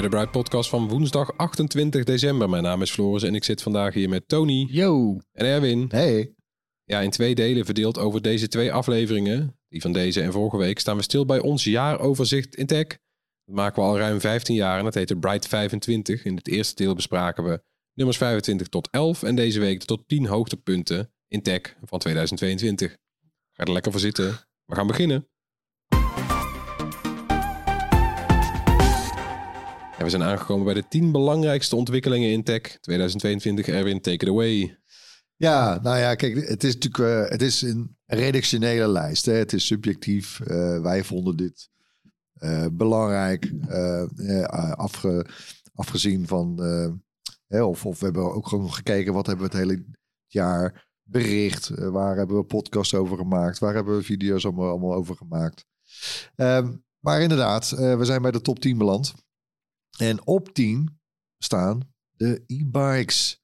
Bij de Bright Podcast van woensdag 28 december. Mijn naam is Floris en ik zit vandaag hier met Tony Yo. en Erwin. Hey. Ja, in twee delen verdeeld over deze twee afleveringen. Die van deze en vorige week staan we stil bij ons jaaroverzicht in tech. Dat maken we al ruim 15 jaar en dat heet de Bright 25. In het eerste deel bespraken we nummers 25 tot 11 en deze week de tot 10 hoogtepunten in tech van 2022. Ga er lekker voor zitten. We gaan beginnen. En we zijn aangekomen bij de 10 belangrijkste ontwikkelingen in tech 2022. Erwin, take it away. Ja, nou ja, kijk, het is natuurlijk eh, het is een redactionele lijst. Hè? Het is subjectief. Eh, wij vonden dit eh, belangrijk. afge, afgezien van, of, of we hebben ook gewoon gekeken wat hebben we het hele jaar bericht. Waar hebben we podcasts over gemaakt? Waar hebben we video's allemaal, over gemaakt? Ehm, maar inderdaad, we zijn bij de top 10 beland. En op 10 staan de e-bikes.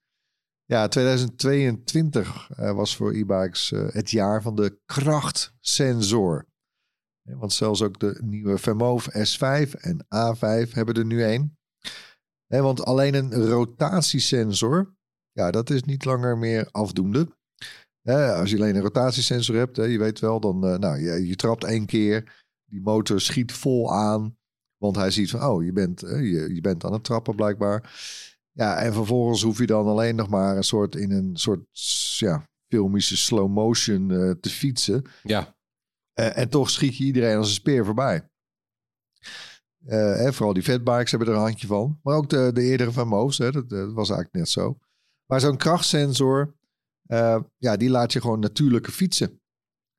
Ja, 2022 eh, was voor e-bikes eh, het jaar van de krachtsensor. Want zelfs ook de nieuwe Vermove S5 en A5 hebben er nu één. Want alleen een rotatiesensor, ja, dat is niet langer meer afdoende. Als je alleen een rotatiesensor hebt, je weet wel, dan eh, nou, je, je trapt één keer, die motor schiet vol aan, want hij ziet van, oh, je bent, eh, je, je bent aan het trappen blijkbaar. Ja, en vervolgens hoef je dan alleen nog maar een soort in een soort ja, filmische slow motion eh, te fietsen. Ja, Eh, en toch schiet je iedereen als een speer voorbij. Hè, vooral die fatbikes hebben er een handje van. Maar ook de, de eerdere van Moos, hè, dat, dat was eigenlijk net zo. Maar zo'n krachtsensor, ja, die laat je gewoon natuurlijke fietsen.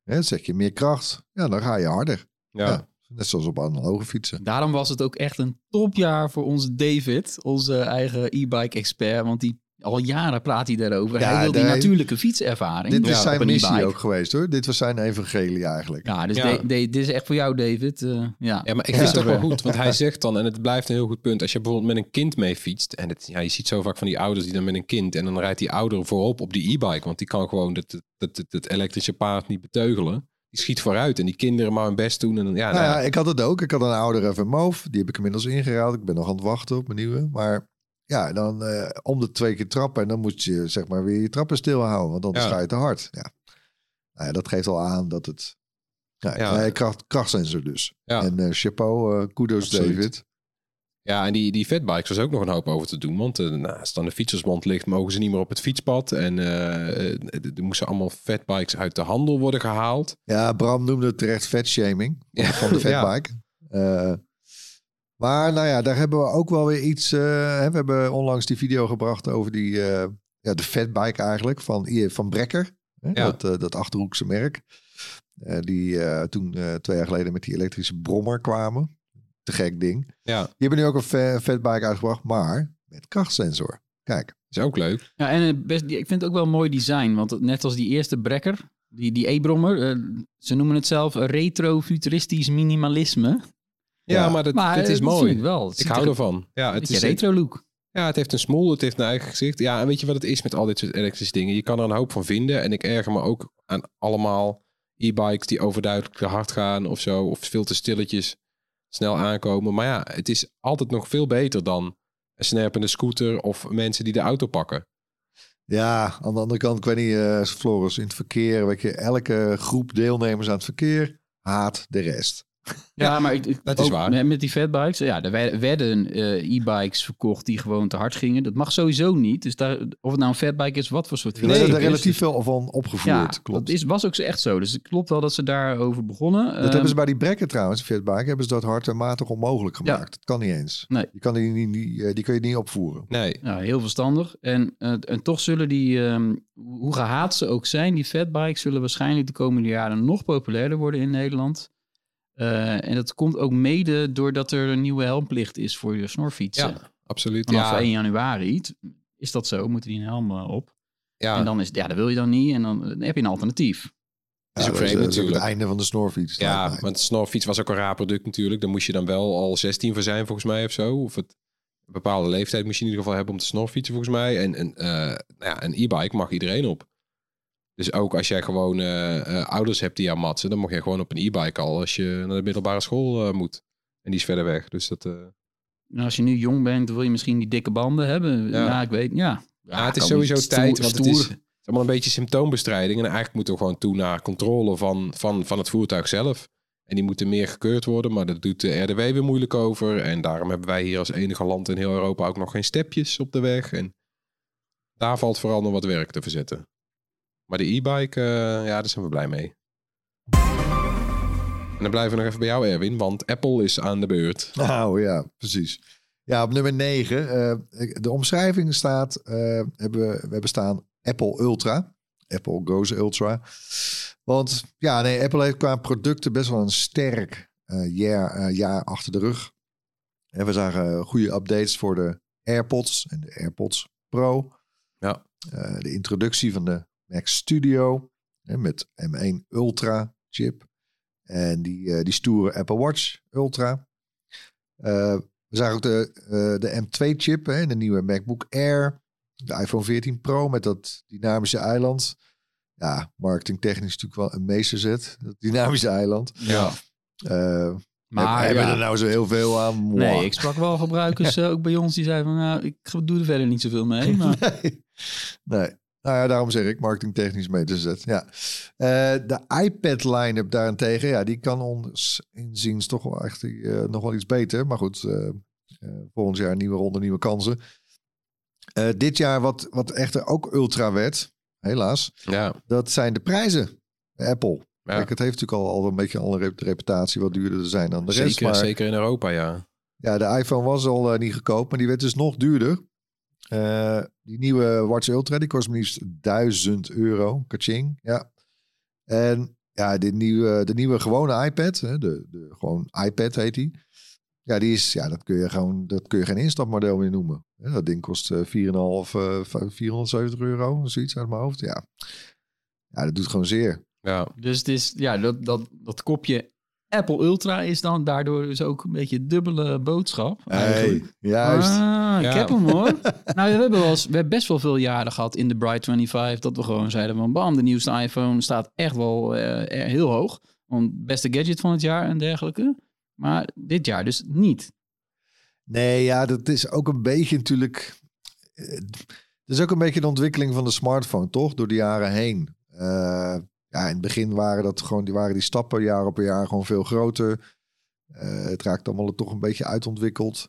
Hè, zet je meer kracht, ja, dan ga je harder. ja. Ja. Net zoals op analoge fietsen. Daarom was het ook echt een topjaar voor onze David, onze eigen e-bike expert. Want die, al jaren praat hij daarover. Ja, hij wil die natuurlijke fietservaring. Dit is zijn missie ook geweest hoor. Dit was zijn evangelie eigenlijk. Ja, dus Ja. de- de- dit is echt voor jou, David. Eh, ja. Ja, maar ik vind het toch wel goed, want hij zegt dan, en het blijft een heel goed punt, als je bijvoorbeeld met een kind mee fietst, en het, ja, je ziet zo vaak van die ouders die dan met een kind, en dan rijdt die ouder voorop op die e-bike, want die kan gewoon het, het, het, het elektrische paard niet beteugelen. Die schiet vooruit en die kinderen maar hun best doen. En dan, ja, Nou nou ja, ik had het ook. Ik had een oudere Vermoof. Die heb ik inmiddels ingeruild. Ik ben nog aan het wachten op mijn nieuwe. Maar ja, dan eh, om de twee keer trappen. En dan moet je zeg maar weer je trappen stilhouden. Want anders Ja. ga je te hard. Ja. Nou ja, dat geeft al aan dat het... Ja, Ja. kracht, krachtsensor dus. Ja. En eh, chapeau, eh kudos Absoluut. David. Ja, en die, die fatbikes was ook nog een hoop over te doen. Want nou, als dan de fietsersband ligt, mogen ze niet meer op het fietspad. En eh, eh, er moesten allemaal fatbikes uit de handel worden gehaald. Ja, Bram noemde het terecht vetshaming van, Ja. van de fatbike. Maar nou ja, daar hebben we ook wel weer iets... hè, we hebben onlangs die video gebracht over die, ja, de fatbike eigenlijk van, van Brekker. Hè, Ja. dat, dat Achterhoekse merk. Die toen twee jaar geleden met die elektrische brommer kwamen. Te gek ding. Ja, Die hebben nu ook een fa- fatbike uitgebracht, maar met krachtsensor. Kijk. is ook leuk. Ja, en het best, ik vind het ook wel een mooi design. Want het- net als die eerste Brekker, die, die E-brommer, eh, ze noemen het zelf retro-futuristisch minimalisme. Ja, Ja. maar, dat, maar dit eh, is mooi. ik wel. Het Ik hou er ervan. Ja, het is retro-look. Ja, het heeft een smoel, het heeft een eigen gezicht. Ja, en weet je wat het is met al dit soort elektrische dingen? Je kan er een hoop van vinden. En ik erger me ook aan allemaal e-bikes die overduidelijk te hard gaan of zo. Of veel te stilletjes snel aankomen. Maar ja, het is altijd nog veel beter dan een snerpende scooter of mensen die de auto pakken. Ja, aan de andere kant, ik weet niet, eh, Floris, in het verkeer, weet je, elke groep deelnemers aan het verkeer haat de rest. Ja, maar ik, ik- dat is waar. Met, die fatbikes, ja, er werden- eh, e-bikes verkocht die gewoon te hard gingen. Dat mag sowieso niet. Dus daar, of het nou een fatbike is, wat voor soort het er is. relatief veel van opgevoerd, Ja, klopt. dat is, was ook echt zo. Dus het klopt wel dat ze daarover begonnen. Dat Ehm, hebben ze bij die brekken trouwens, fatbike, hebben ze dat hard en matig onmogelijk gemaakt. Dat kan niet eens. Nee. Die, kan die, niet- die, eh, die kun je niet opvoeren. Nee. Ja, heel verstandig. En, eh, en toch zullen die, ehm, hoe gehaat ze ook zijn, die fatbikes zullen waarschijnlijk de komende jaren nog populairder worden in Nederland. Eh, en dat komt ook mede doordat er een nieuwe helmplicht is voor je snorfietsen. Ja, absoluut. Vanaf Ja, 1 januari is dat zo, moeten die een helm eh, op. ja. En dan is ja, dat wil je dan niet en dan, dan heb je een alternatief. is Ja, ook dat is, vreemd dat is ook het natuurlijk. einde van de snorfiets. Ja, want de snorfiets was ook een raar product natuurlijk. Daar moest je dan wel al 16 voor zijn volgens mij of zo. Of het, een bepaalde leeftijd moest je in ieder geval hebben om te snorfietsen volgens mij. En, en eh, nou ja, een e-bike mag iedereen op. Dus ook als jij gewoon eh, eh, ouders hebt die aan matsen, dan mag je gewoon op een e-bike al als je naar de middelbare school eh, moet. En die is verder weg. Dus dat, En als je nu jong bent, wil je misschien die dikke banden hebben. Ja, Ja. ik weet, ja. ja, het is sowieso tijd, want het is, het is allemaal een beetje symptoombestrijding. En eigenlijk moeten we gewoon toe naar controle van, van, van het voertuig zelf. En die moeten meer gekeurd worden, maar dat doet de RDW weer moeilijk over. En daarom hebben wij hier als enige land in heel Europa ook nog geen stepjes op de weg. En daar valt vooral nog wat werk te verzetten. Maar de e-bike, eh, ja, daar zijn we blij mee. En dan blijven we nog even bij jou, Erwin, want Apple is aan de beurt. Nou ja, precies. Ja, op nummer 9. de omschrijving staat, eh, hebben, we we hebben staan Apple Ultra. Apple Goes Ultra. Want ja, nee, Apple heeft qua producten best wel een sterk eh, jaar, eh, jaar achter de rug. En we zagen goede updates voor de AirPods en de AirPods Pro. Ja. Eh, de introductie van de Mac Studio hè, met M1 Ultra chip. En die, eh, die stoere Apple Watch Ultra. Eh, we zagen ook de, eh, de M2-chip, de nieuwe MacBook Air. De iPhone 14 Pro met dat dynamische eiland. Ja, marketingtechnisch natuurlijk wel een meesterzet. Dat dynamische eiland. Ja. Eh Maar hebben ja. er nou zo heel veel aan? Nee, ik sprak wel gebruikers ook bij ons die zeiden van, nou, ik doe er verder niet zoveel mee. Maar nee. nee. Nou ja, daarom zeg ik marketingtechnisch meesterzet. Ja. Eh, de iPad line-up daarentegen, ja, die kan ons inziens toch wel echt eh, nog wel iets beter. Maar goed, eh, volgend jaar nieuwe ronde, nieuwe kansen. Dit jaar wat, wat echter ook ultra werd, helaas, Ja, dat zijn de prijzen. Apple. Ja. Kijk, het heeft natuurlijk al, al een beetje een rep- reputatie wat duurder te zijn dan de rest. zeker, maar zeker in Europa, ja. ja, de iPhone was al niet goedkoop, maar die werd dus nog duurder. Eh, die nieuwe Watch Ultra, die kost maar liefst 1000 euro. Kaching, ja. En ja, de nieuwe, de nieuwe gewone iPad, hè, de, de gewoon iPad heet die. Ja, die is, ja, dat kun je gewoon, dat kun je geen instapmodel meer noemen. Hè, dat ding kost eh 4,5, eh, 470 euro, zoiets uit mijn hoofd. Ja. ja, dat doet gewoon zeer. Ja, dus het is, ja, dat, dat, dat kopje Apple Ultra is dan daardoor dus ook een beetje dubbele boodschap. eigenlijk. juist. Ah, ik Ja. heb hem hoor. nou, we hebben, wel eens, we hebben best wel veel jaren gehad in de Bright 25 dat we gewoon zeiden van bam, de nieuwste iPhone staat echt wel eh, heel hoog. Want beste gadget van het jaar en dergelijke. Maar dit jaar dus niet. Nee, ja, dat is ook een beetje natuurlijk. eh, Het is ook een beetje de ontwikkeling van de smartphone, toch? Door de jaren heen. Eh, ja, in het begin waren dat gewoon, die waren die stappen jaar op jaar gewoon veel groter. Eh, het raakt allemaal toch een beetje uitontwikkeld.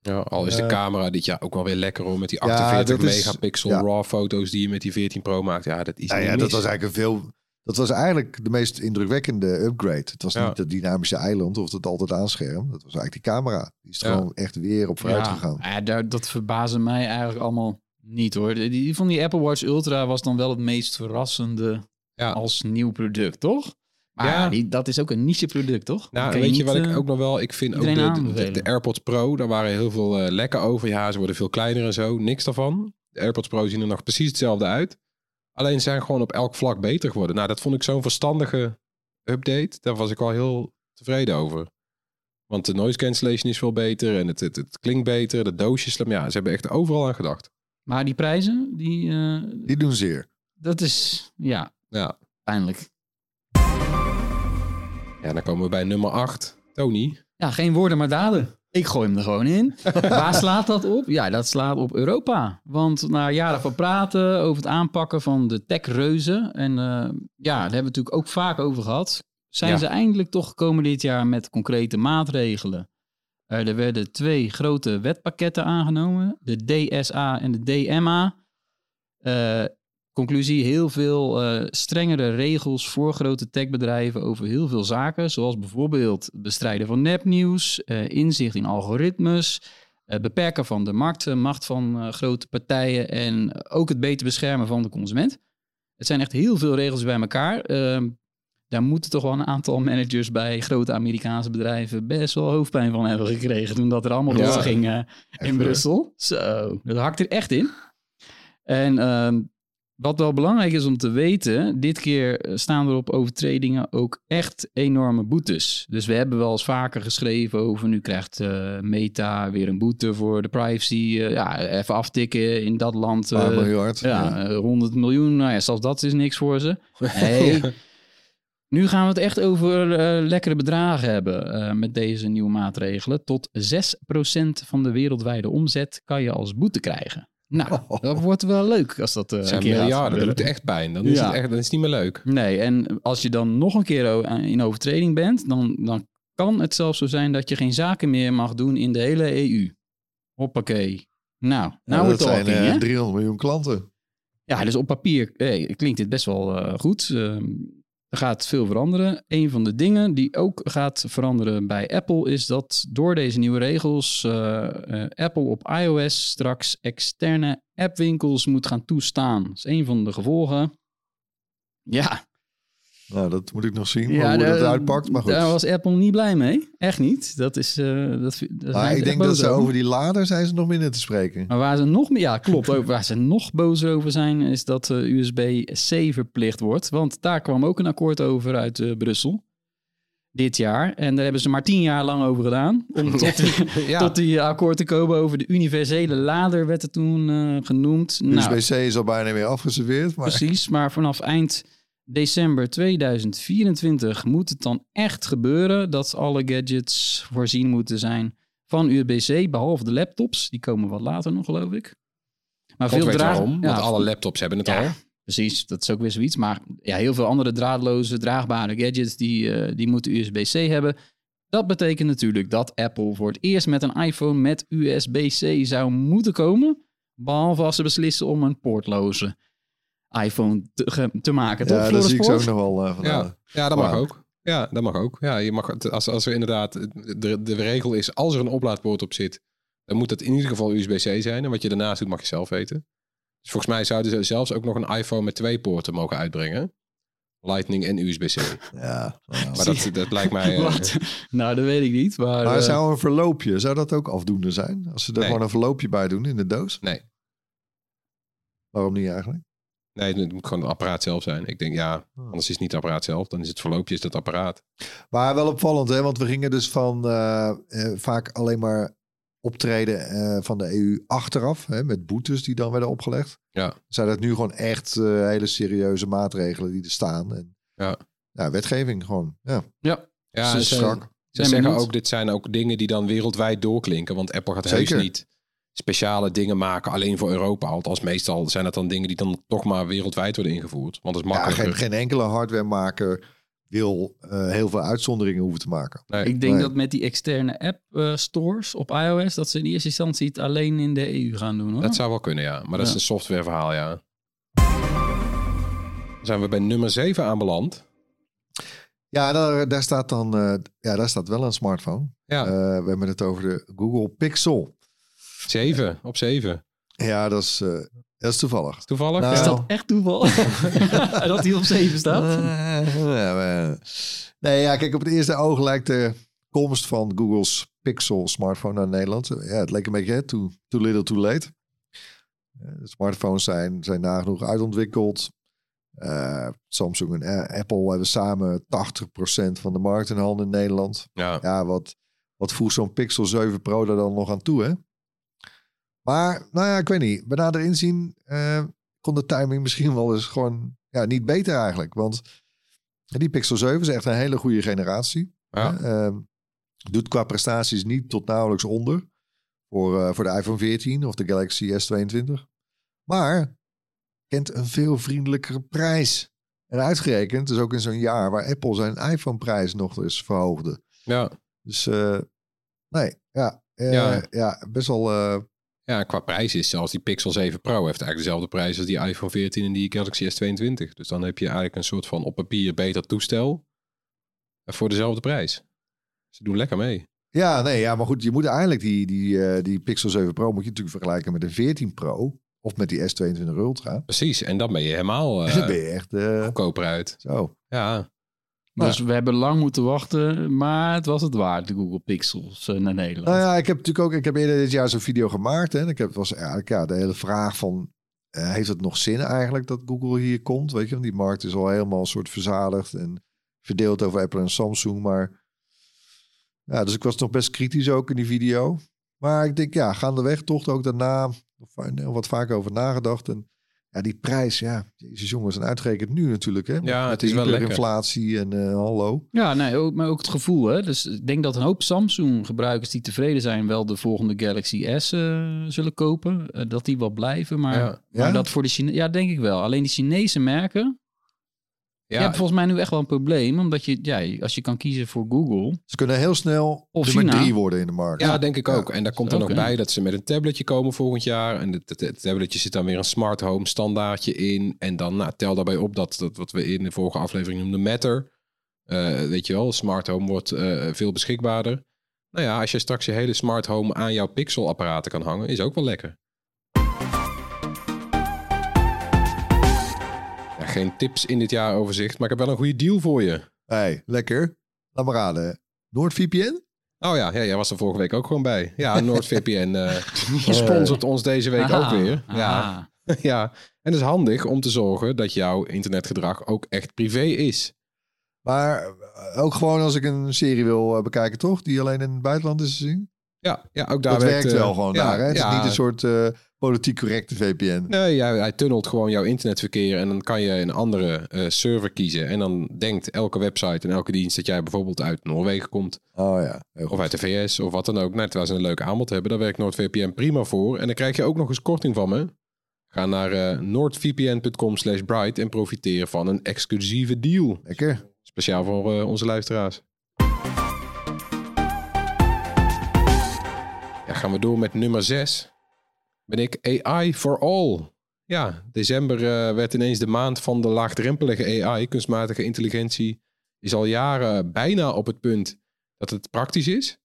ja al is de camera dit jaar ook wel weer lekker hoor. Met die Ja, 48 dat is- megapixel ja. RAW foto's die je met die 14 Pro maakt. Ja, dat is niet ja, dat was eigenlijk een veel. Dat was eigenlijk de meest indrukwekkende upgrade. Het was Ja. niet het dynamische eiland of het altijd aanscherm. Dat was eigenlijk die camera. Die is er Ja. gewoon echt weer op vooruit ja, gegaan. ja, daar, dat verbazen mij eigenlijk allemaal niet hoor. Die, die van die Apple Watch Ultra was dan wel het meest verrassende Ja. als nieuw product, toch? Maar Ja. die, dat is ook een niche product, toch? Nou, weet je niet, wat ik eh, ook nog wel... Ik vind ook de, de, AirPods Pro, daar waren heel veel eh, lekken over. Ja, ze worden veel kleiner en zo. Niks daarvan. De AirPods Pro zien er nog precies hetzelfde uit. Alleen ze zijn gewoon op elk vlak beter geworden. Nou, dat vond ik zo'n verstandige update. Daar was ik wel heel tevreden over. Want de noise cancellation is veel beter en het, het, het klinkt beter. De doosjes, slim. ja, ze hebben echt overal aan gedacht. Maar die prijzen, die, eh, Die doen zeer. dat is, ja, Ja. pijnlijk. ja, dan komen we bij nummer 8. Tony. Ja, geen woorden maar daden. Ik gooi hem er gewoon in. Waar slaat dat op? Ja, dat slaat op Europa. Want na jaren van praten over het aanpakken van de techreuzen... en eh, ja, daar hebben we het natuurlijk ook vaak over gehad... zijn Ja. ze eindelijk toch gekomen dit jaar met concrete maatregelen. Eh, er werden twee grote wetpakketten aangenomen, de DSA en de DMA. Eh, conclusie, heel veel eh, strengere regels voor grote techbedrijven over heel veel zaken, zoals bijvoorbeeld bestrijden van nepnieuws, eh, inzicht in algoritmes, eh, beperken van de marktmacht van eh, grote partijen en ook het beter beschermen van de consument. Het zijn echt heel veel regels bij elkaar. Ehm, daar moeten toch wel een aantal managers bij grote Amerikaanse bedrijven best wel hoofdpijn van hebben gekregen toen dat er allemaal Ja. eh, in. Brussel. Zo, dat hakt er echt in. En ehm, wat wel belangrijk is om te weten, dit keer eh, staan er op overtredingen ook echt enorme boetes. Dus we hebben wel eens vaker geschreven over nu krijgt eh, Meta weer een boete voor de privacy. eh, ja, even aftikken in dat land. Miljard. ja, eh, 100 miljoen. Nou ja, zelfs dat is niks voor ze. Nee. Nu gaan we het echt over lekkere bedragen hebben met deze nieuwe maatregelen. Tot 6% van de wereldwijde omzet kan je als boete krijgen. Nou, dat wordt wel leuk als dat eh, een zijn keer miljarden. Dat doet echt pijn. Dan is, Ja. het echt, dan is het niet meer leuk. Nee, en als je dan nog een keer in overtreding bent, dan, dan kan het zelfs zo zijn dat je geen zaken meer mag doen in de hele EU. Hoppakee. Nou, Ja, nou dat we're zijn talking, eh, hè? 300 miljoen klanten. Ja, dus op papier hey, klinkt dit best wel eh, goed. Ehm, er gaat veel veranderen. Een van de dingen die ook gaat veranderen bij Apple is dat door deze nieuwe regels eh, eh, Apple op iOS straks externe appwinkels moet gaan toestaan. Dat is een van de gevolgen. Ja, Nou, dat moet ik nog zien, ja hoe dat uitpakt. Maar goed. Daar was Apple niet blij mee. Echt niet. Dat is. eh dat, ze ik denk dat boos ze over. over die lader zijn ze nog minder te spreken. Maar waar ze nog meer, ja, klopt. Ook waar ze nog bozer over zijn, is dat eh, USB-C verplicht wordt. Want daar kwam ook een akkoord over uit eh, Brussel. Dit jaar. En daar hebben ze maar tien jaar lang over gedaan. Om tot, die, Ja. tot die akkoord te komen over de universele lader, werd het toen eh, genoemd. Nou, USB-C is al bijna weer afgeserveerd. Maar Precies, maar vanaf eind december 2024 moet het dan echt gebeuren dat alle gadgets voorzien moeten zijn van USB-C, behalve de laptops. Die komen wat later nog, geloof ik. Maar God weet draad- waarom, ja, want alle laptops hebben het ja, al. precies. Dat is ook weer zoiets. Maar ja, heel veel andere draadloze, draagbare gadgets die, eh, die moeten USB-C hebben. Dat betekent natuurlijk dat Apple voor het eerst met een iPhone met USB-C zou moeten komen. Behalve als ze beslissen om een poortloze iPhone te, te maken. toch, ja, dat zie ik ook nog wel eh, van. Ja, ja dat mag ook. Ja, dat mag ook. Ja, je mag, het- als, als er inderdaad, de, de regel is, als er een oplaadpoort op zit, dan moet het in ieder geval USB-C zijn. En wat je daarnaast doet, mag je zelf weten. Dus volgens mij zouden ze zelfs ook nog een iPhone met twee poorten mogen uitbrengen. Lightning en USB-C. Ja, nou. Maar dat, dat lijkt mij... eh, Wat? Nou, dat weet ik niet. Maar, Maar eh, zou een verloopje, zou dat ook afdoende zijn? Als ze er Nee. gewoon een verloopje bij doen in de doos? Nee. Waarom niet eigenlijk? Nee, het moet gewoon het apparaat zelf zijn. Ik denk, ja, anders is het niet het apparaat zelf. Dan is het verloopje is het apparaat. Maar wel opvallend, hè? want we gingen dus van eh, eh, vaak alleen maar optreden eh, van de EU achteraf, hè, met boetes die dan werden opgelegd. Ja. Zijn dat nu gewoon echt hele serieuze maatregelen die er staan? En, Ja. ja, wetgeving gewoon. Ja, ja, Ja, Ze zeggen benieuwd. ook, dit zijn ook dingen die dan wereldwijd doorklinken. Want Apple gaat heus Zeker. niet speciale dingen maken alleen voor Europa. Althans, meestal zijn dat dan dingen die dan toch maar wereldwijd worden ingevoerd. Want dat is ja makkelijker. geen, geen enkele hardwaremaker wil eh, heel veel uitzonderingen hoeven te maken. Nee. ik denk Nee. dat met die externe app eh, stores op iOS, dat ze in eerste instantie het alleen in de EU gaan doen. Hoor. Dat zou wel kunnen, ja. Maar dat is Ja. een softwareverhaal, ja. Dan zijn we bij nummer 7 aanbeland. Ja, daar, daar staat dan eh, ja, daar staat wel een smartphone. Ja, Eh, we hebben het over de Google Pixel. 7 op 7. Ja, dat is, eh, dat is toevallig. Toevallig? Nou, Is dat echt toeval? dat hij op 7 staat? Eh, maar- nee, ja, kijk, op het eerste oog lijkt de komst van Google's Pixel smartphone naar Nederland. Ja, het leek een beetje hè, too, too little too late. Eh, De smartphones zijn, zijn nagenoeg uitontwikkeld. Eh, Samsung en eh, Apple hebben samen 80% van de markt in handen in Nederland. Ja. Ja, wat, wat voegt zo'n Pixel 7 Pro daar dan nog aan toe, hè? Maar, nou ja, ik weet niet. Bij nader inzien eh, kon de timing misschien wel eens gewoon ja, niet beter eigenlijk. Want die Pixel 7 is echt een hele goede generatie. Ja. Hè? Ehm, doet qua prestaties niet tot nauwelijks onder. Voor, eh, voor de iPhone 14 of de Galaxy S22. Maar kent een veel vriendelijkere prijs. En uitgerekend, dus ook in zo'n jaar waar Apple zijn iPhone-prijs nog eens verhoogde. Ja. Dus eh, nee, ja, eh, Ja. ja. best wel. Ja, qua prijs is zelfs die Pixel 7 Pro heeft eigenlijk dezelfde prijs als die iPhone 14 en die Galaxy S22. Dus dan heb je eigenlijk een soort van op papier beter toestel eh, voor dezelfde prijs. Ze doen lekker mee. ja, nee, ja, maar goed, je moet eigenlijk die, die, eh, die Pixel 7 Pro moet je natuurlijk vergelijken met de 14 Pro of met die S22 Ultra. Precies, en dan ben je helemaal En dan ben je echt eh, goedkoper uit. zo. Ja, Dus we hebben lang moeten wachten, maar het was het waard, de Google Pixels eh, naar Nederland. Nou ja, ik heb natuurlijk ook, ik heb eerder dit jaar zo'n video gemaakt. Hè, en ik heb was eigenlijk ja, de hele vraag van, eh, heeft het nog zin eigenlijk dat Google hier komt? Weet je, want die markt is al helemaal een soort verzadigd en verdeeld over Apple en Samsung. Maar ja, dus ik was nog best kritisch ook in die video. Maar ik denk, ja, gaandeweg toch ook daarna nog wat vaker over nagedacht. En ja, die prijs, ja, jezus jongens, en uitgerekend nu natuurlijk, hè? Ja, Met het is wel lekker. hyperinflatie en eh, hallo. Ja, nee, ook, maar ook het gevoel. Hè? Dus ik denk dat een hoop Samsung-gebruikers die tevreden zijn, wel de volgende Galaxy S eh, zullen kopen. Eh, dat die wel blijven. Maar, Ja. maar Ja? dat voor de Chine Ja, denk ik wel. Alleen die Chinese merken. Ja je hebt volgens mij nu echt wel een probleem. Omdat je, ja, als je kan kiezen voor Google. Ze kunnen heel snel Of nummer China. drie worden in de markt. Ja, denk ik ook. En daar komt er Ook, bij dat ze met een tabletje komen volgend jaar. En het, het, het tabletje zit dan weer een smart home standaardje in. En dan nou, tel daarbij op dat, dat wat we in de vorige aflevering noemden Matter. Eh, weet je wel, smart home wordt eh, veel beschikbaarder. Nou ja, als je straks je hele smart home aan jouw Pixel apparaten kan hangen, is ook wel lekker. Geen tips in dit jaaroverzicht, maar ik heb wel een goede deal voor je. Hey, lekker. Laat maar raden. NoordVPN? Oh ja, ja, jij was er vorige week ook gewoon bij. Ja, NordVPN eh sponsort ons deze week Aha, ook weer. Ja, aha. ja, en het is handig om te zorgen dat jouw internetgedrag ook echt privé is. Maar eh, ook gewoon als ik een serie wil eh, bekijken, toch? Die alleen in het buitenland is te zien. Ja, ja ook daar dat werkt eh, wel gewoon ja, daar. Hè? Het ja, is niet een soort eh, politiek correcte VPN. Nee, ja, hij tunnelt gewoon jouw internetverkeer en dan kan je een andere eh, server kiezen. En dan denkt elke website en elke dienst dat jij bijvoorbeeld uit Noorwegen komt. Oh ja. goed. Of uit de VS of wat dan ook. Net terwijl ze een leuk aanbod hebben, daar werkt NordVPN prima voor. En dan krijg je ook nog eens korting van me. Ga naar eh noordvpn.com slash bright en profiteer van een exclusieve deal. Lekker. Speciaal voor eh, onze luisteraars. Ja, gaan we door met nummer 6. Ben ik AI for all. Ja, december eh, werd ineens de maand van de laagdrempelige AI. Kunstmatige intelligentie is al jaren bijna op het punt dat het praktisch is.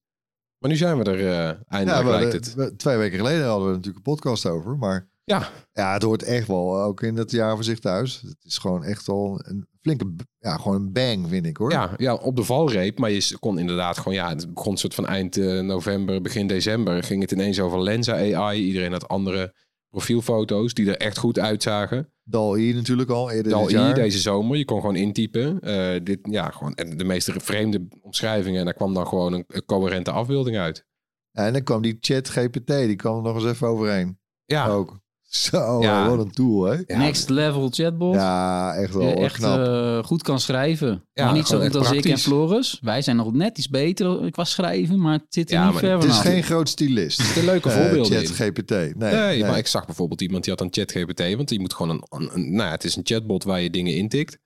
Maar nu zijn we er eh, Ja, eindelijk, lijkt het. we- twee weken geleden hadden we natuurlijk een podcast over. Maar Ja, ja, het hoort echt wel ook in het jaaroverzicht thuis. Het is gewoon echt al een flinke, ja, gewoon een bang vind ik hoor. ja, ja, op de valreep. Maar je kon inderdaad gewoon, ja, het begon soort van eind eh, november, begin december. Ging het ineens over Lenza AI. Iedereen had andere profielfoto's die er echt goed uitzagen. DAL-I natuurlijk al eerder dit jaar. deze zomer. Je kon gewoon intypen. Eh, dit, ja, gewoon, en de meest vreemde omschrijvingen. En daar kwam dan gewoon een, een coherente afbeelding uit. Ja, en dan kwam die chat GPT, die kwam er nog eens even overheen. Ja, Ook. Zo, Ja. wat een tool hè. Ja. Next level chatbot. Ja, echt wel Die echt knap. eh, goed kan schrijven. Ja, maar niet zo goed echt als ik en. Floris. Wij zijn nog net iets beter qua schrijven, maar het zit er Ja, niet maar ver het is vanaf. geen groot stylist. er zitten leuke Eh, voorbeelden in. Chat GPT. Nee, Nee, nee. maar ik zag bijvoorbeeld iemand die had een ChatGPT, want die moet gewoon een, een, een- nou ja, het is een chatbot waar je dingen intikt.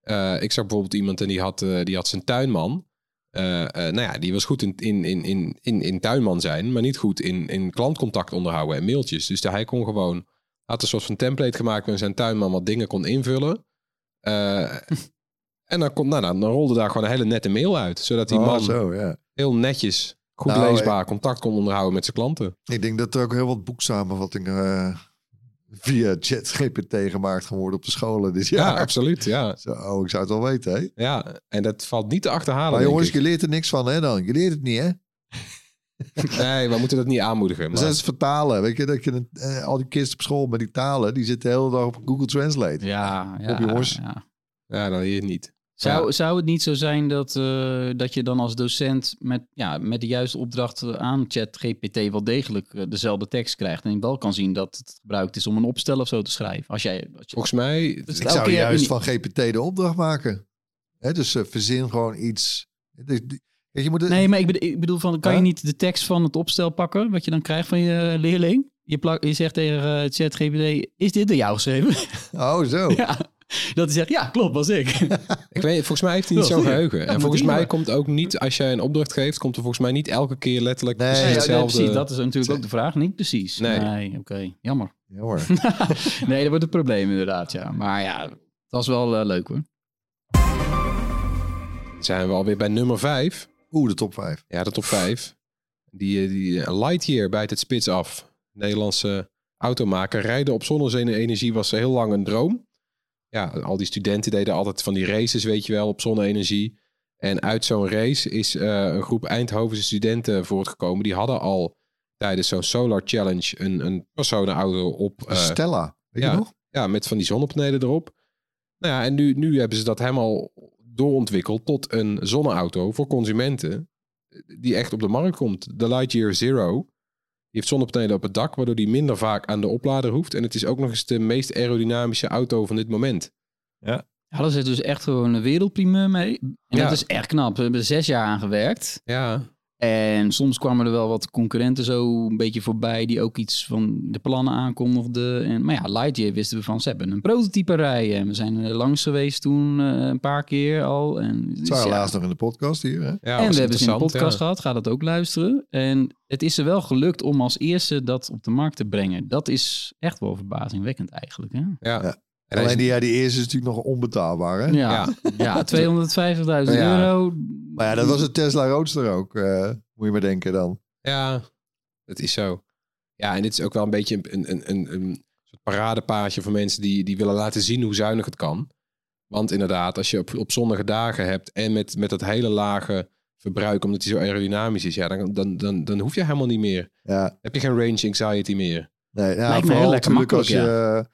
Eh, ik zag bijvoorbeeld iemand en die had, eh, die had zijn tuinman. Eh, eh, nou ja, die was goed in, in, in, in, in, in tuinman zijn, maar niet goed in, in klantcontact onderhouden en mailtjes. Dus hij kon gewoon, had een soort van template gemaakt met zijn tuinman wat dingen kon invullen. Eh, en dan, kon, nou, dan, dan rolde daar gewoon een hele nette mail uit, zodat die Oh, man zo, ja. heel netjes, goed Nou, leesbaar contact kon onderhouden met zijn klanten. Ik denk dat er ook heel wat boeksamenvattingen via chat GPT gemaakt gaan worden op de scholen dit Ja, jaar. absoluut, ja. Zo, oh, ik zou het wel weten, hè? Ja, en dat valt niet te achterhalen. Maar denk jongens, ik. je leert er niks van, hè dan? Je leert het niet, hè? Nee, we moeten dat niet aanmoedigen. Dan Maar... zijn ze vertalen. Weet je, dat je een- eh, al die kids op school met die talen, die zitten de hele dag op Google Translate. Ja, ja, Op, jongens. ja. Ja, dan hier niet. Zou, Ja. zou het niet zo zijn dat, eh, dat je dan als docent met, ja, met de juiste opdracht aan ChatGPT wel degelijk eh, dezelfde tekst krijgt en je wel kan zien dat het gebruikt is om een opstel of zo te schrijven? Als jij, als je, Volgens mij... Dus Ik zou juist van GPT de opdracht maken. Hè, dus eh, verzin gewoon iets. Je moet het- nee, maar ik bedoel, ik bedoel van, kan je niet de tekst van het opstel pakken wat je dan krijgt van je leerling? Je, plak, je zegt tegen eh, ChatGPT, is dit door jou geschreven? Oh, zo. ja. dat hij zegt, ja, klopt, was ik. Ik weet, volgens mij heeft hij niet zo'n geheugen. Ja, en volgens mij maar. komt ook niet, als jij een opdracht geeft, komt er volgens mij niet elke keer letterlijk Nee, precies Ja, hetzelfde. precies, dat is natuurlijk ook de vraag. Niet precies. Nee. Nee, oké, jammer. Ja hoor. nee, dat wordt een probleem inderdaad, ja. Maar ja, het was wel eh, leuk hoor. Zijn we alweer bij nummer 5. Oeh, de top 5. Ja, de top 5. Die, eh, die eh, Lightyear bijt het spits af. Nederlandse automaker. Rijden op zonne-energie was heel lang een droom. Ja, al die studenten deden altijd van die races, weet je wel, op zonne-energie. En uit zo'n race is eh, een groep Eindhovense studenten voortgekomen. Die hadden al tijdens zo'n Solar Challenge een, een personenauto op. eh, Stella, weet ja. je nog? ja, met van die zonnepanelen erop. Nou ja, en nu, nu hebben ze dat helemaal doorontwikkeld tot een zonneauto voor consumenten. Die echt op de markt komt. De Lightyear Zero. Die heeft zonnepanelen op het dak, waardoor die minder vaak aan de oplader hoeft. En het is ook nog eens de meest aerodynamische auto van dit moment. Hadden ze dus echt gewoon een wereldprimeur mee. En Ja. dat is echt knap. We hebben er zes jaar aan gewerkt. Ja, En soms kwamen er wel wat concurrenten zo een beetje voorbij... die ook iets van de plannen aankondigden. En, maar ja, Lightyear wisten we van, ze hebben een prototype rijden. En we zijn er langs geweest toen eh, een paar keer al. En, dus Het waren ja. laatst nog in de podcast hier. Hè? ja en we hebben ze in de podcast ja. gehad, ga dat ook luisteren. En het is er wel gelukt om als eerste dat op de markt te brengen. Dat is echt wel verbazingwekkend eigenlijk. Hè? Ja. En Alleen die, ja, die eerste is natuurlijk nog onbetaalbaar. Hè? Ja, ja. 250.000 Ja. euro. Maar ja, dat was het Tesla Roadster ook. eh, moet je maar denken dan. Ja, dat is zo. Ja, en dit is ook wel een beetje een, een, een, een soort paradepaadje voor mensen die, die willen laten zien hoe zuinig het kan. Want inderdaad, als je op, op zonnige dagen hebt en met, met dat hele lage verbruik, omdat hij zo aerodynamisch is, ja, dan, dan, dan, dan hoef je helemaal niet meer. Ja, Heb je geen range anxiety meer. nee, ja, Lijkt me heel lekker natuurlijk als je, makkelijk,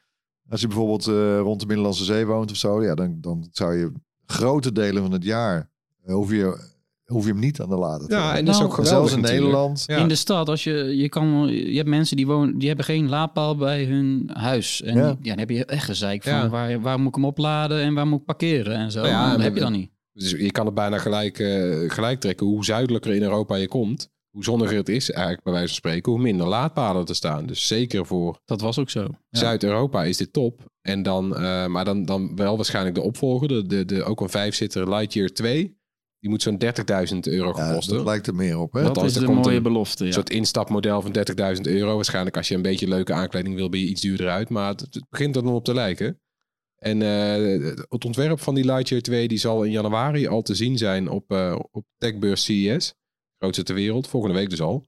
als je bijvoorbeeld eh, rond de Middellandse Zee woont of zo, ja, dan, dan zou je grote delen van het jaar eh, hoef je, hoef je hem niet aan de lader te Ja, hebben. en dat is Nou, ook geweldig zelfs in natuurlijk. Nederland. Ja. In de stad, als je, je, kan, je hebt mensen die wonen, die hebben geen laadpaal bij hun huis. En Ja. ja. dan heb je echt gezeik van Ja. waar, waar moet ik hem opladen en waar moet ik parkeren en zo. Nou ja, dat heb je dan niet. Dus je kan het bijna gelijk, eh, gelijk trekken. Hoe zuidelijker in Europa je komt, hoe zonniger het is, eigenlijk bij wijze van spreken, hoe minder laadpalen er staan. Dus zeker voor Dat was ook zo. Ja. Zuid-Europa is dit top. En dan, eh, maar dan, dan wel waarschijnlijk de opvolger, de, de, de, ook een vijfzitter Lightyear 2. Die moet zo'n 30.000 euro Ja, kosten. dat lijkt er meer op. Hè? Dat is er komt mooie een belofte. Ja. Een soort instapmodel van 30.000 euro. Waarschijnlijk als je een beetje leuke aankleding wil, ben je iets duurder uit. Maar het, het begint er dan op te lijken. En eh, het ontwerp van die Lightyear 2 die zal in januari al te zien zijn op, eh op techbeurs CES. Grootste ter wereld, volgende week dus al.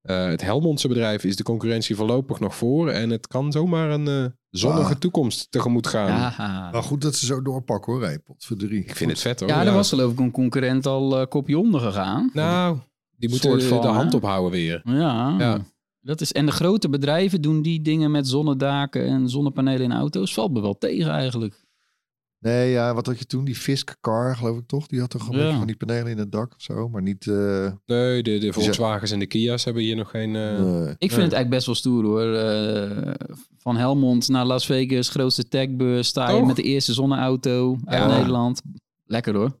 Eh, het Helmondse bedrijf is de concurrentie voorlopig nog voor. En het kan zomaar een eh, zonnige Ah. toekomst tegemoet gaan. Ja. Maar goed dat ze zo doorpakken hoor. Hey, pot voor drie. Ik vind het vet hoor. ja, er was geloof ik een concurrent al eh, kopje onder gegaan. Nou, die moeten van, de hand ophouden weer. Ja. Ja. Dat is, en de grote bedrijven doen die dingen met zonnedaken en zonnepanelen in auto's. Valt me wel tegen eigenlijk. Nee, ja, wat had je toen? Die Fisk car, geloof ik toch? Die had toch een Ja. beetje van die panelen in het dak of zo. Maar niet... eh, Nee, de, de Volkswagens en de Kia's hebben hier nog geen... eh, nee. Ik vind het eigenlijk best wel stoer hoor. Eh, van Helmond naar Las Vegas, grootste techbeurs. Sta je met de eerste zonneauto uit Ja. Nederland. Lekker hoor.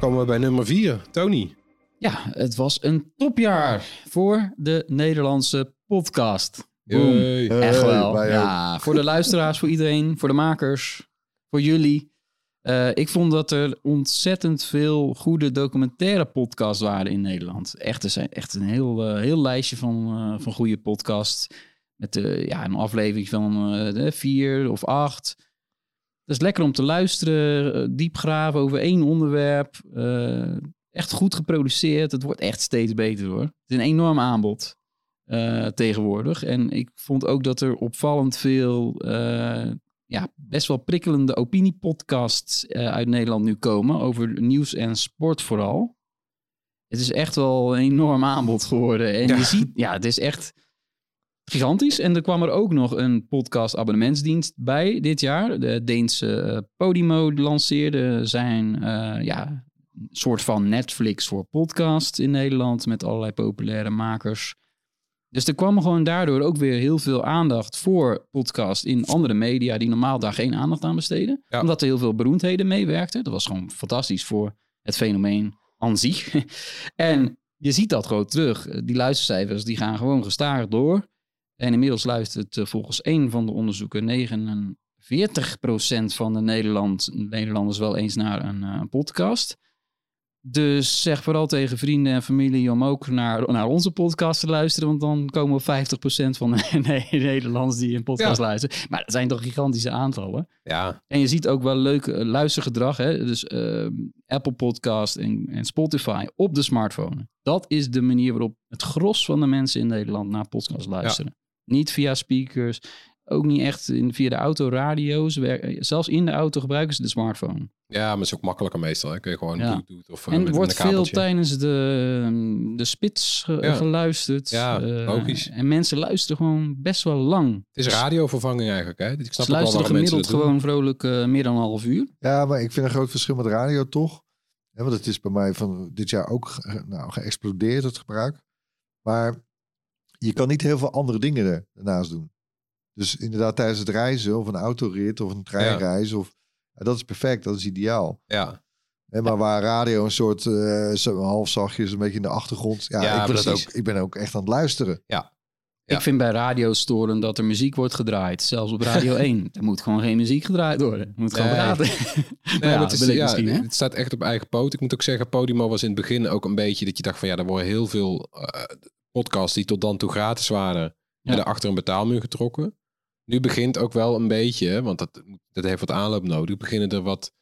Komen we bij nummer 4, Tony. Ja, het was een topjaar voor de Nederlandse podcast. Boom. Echt wel. Ja, voor de luisteraars, voor iedereen, voor de makers, voor jullie. Eh, ik vond dat er ontzettend veel goede documentaire podcasts waren in Nederland. Echt, er zijn echt een heel, eh, heel lijstje van, eh, van goede podcasts. Met ja, een aflevering van vier of acht. Het is lekker om te luisteren, diep graven over één onderwerp. Echt goed geproduceerd. Het wordt echt steeds beter hoor. Het is een enorm aanbod eh, tegenwoordig. En ik vond ook dat er opvallend veel, eh, ja, best wel prikkelende opiniepodcasts eh, uit Nederland nu komen. Over nieuws en sport vooral. Het is echt wel een enorm aanbod geworden. En Ja. je ziet, ja, het is echt gigantisch. En er kwam er ook nog een podcast abonnementsdienst bij dit jaar. De Deense Podimo lanceerde zijn, ja, soort van Netflix voor podcast in Nederland. Met allerlei populaire makers. Dus er kwam gewoon daardoor ook weer heel veel aandacht voor podcast in andere media die normaal daar geen aandacht aan besteden. Ja. Omdat er heel veel beroemdheden meewerkten. Dat was gewoon fantastisch voor het fenomeen aan zich. en je ziet dat gewoon terug. Die luistercijfers die gaan gewoon gestaag door. En inmiddels luistert eh, volgens één van de onderzoeken 40% van de Nederland, Nederlanders wel eens naar een eh, podcast. Dus zeg vooral tegen vrienden en familie om ook naar, naar onze podcast te luisteren. Want dan komen we op 50% van de nee, Nederlanders die een podcast Ja. luisteren. Maar dat zijn toch gigantische aantallen. Ja, En je ziet ook wel leuk eh, luistergedrag. Hè? Dus eh, Apple Podcast en, en Spotify op de smartphone. Dat is de manier waarop het gros van de mensen in Nederland naar podcasts luisteren. Niet via speakers. Ook niet echt in, via de autoradio's. Wer- Zelfs in de auto gebruiken ze de smartphone. ja, maar het is ook makkelijker meestal. Hè. Kun je gewoon Ja. Bluetooth of eh, en er wordt veel tijdens de, de spits ge- Ja. geluisterd. Ja, Eh, logisch. En mensen luisteren gewoon best wel lang. Het is radiovervanging eigenlijk. Hè. Ik snap Ze wel luisteren gemiddeld doen. gewoon vrolijk eh, meer dan een half uur. Ja, maar ik vind een groot verschil met radio toch. Ja, want het is bij mij van dit jaar ook nou, geëxplodeerd, het gebruik. Maar je kan niet heel veel andere dingen er- ernaast doen. Dus inderdaad tijdens het reizen of een autorit of een treinreis. Of, ja, dat is perfect, dat is ideaal. Ja, Hè, maar waar radio een soort eh, zo half zachtjes, een beetje in de achtergrond. Ja, Ja, ik, wil dat precies. ook, ik ben ook echt aan het luisteren. Ja. Ik vind bij radio storend dat er muziek wordt gedraaid. Zelfs op Radio 1. Er moet gewoon geen muziek gedraaid worden. Er moet gewoon Nee. praten. Nee, ja, het, is, ja, hè? het staat echt op eigen poot. Ik moet ook zeggen, Podimo was in het begin ook een beetje dat je dacht van ja, er worden heel veel eh, podcasts die tot dan toe gratis waren, werden achter een betaalmuur getrokken. Nu begint ook wel een beetje, want dat, dat heeft wat aanloop nodig, beginnen er wat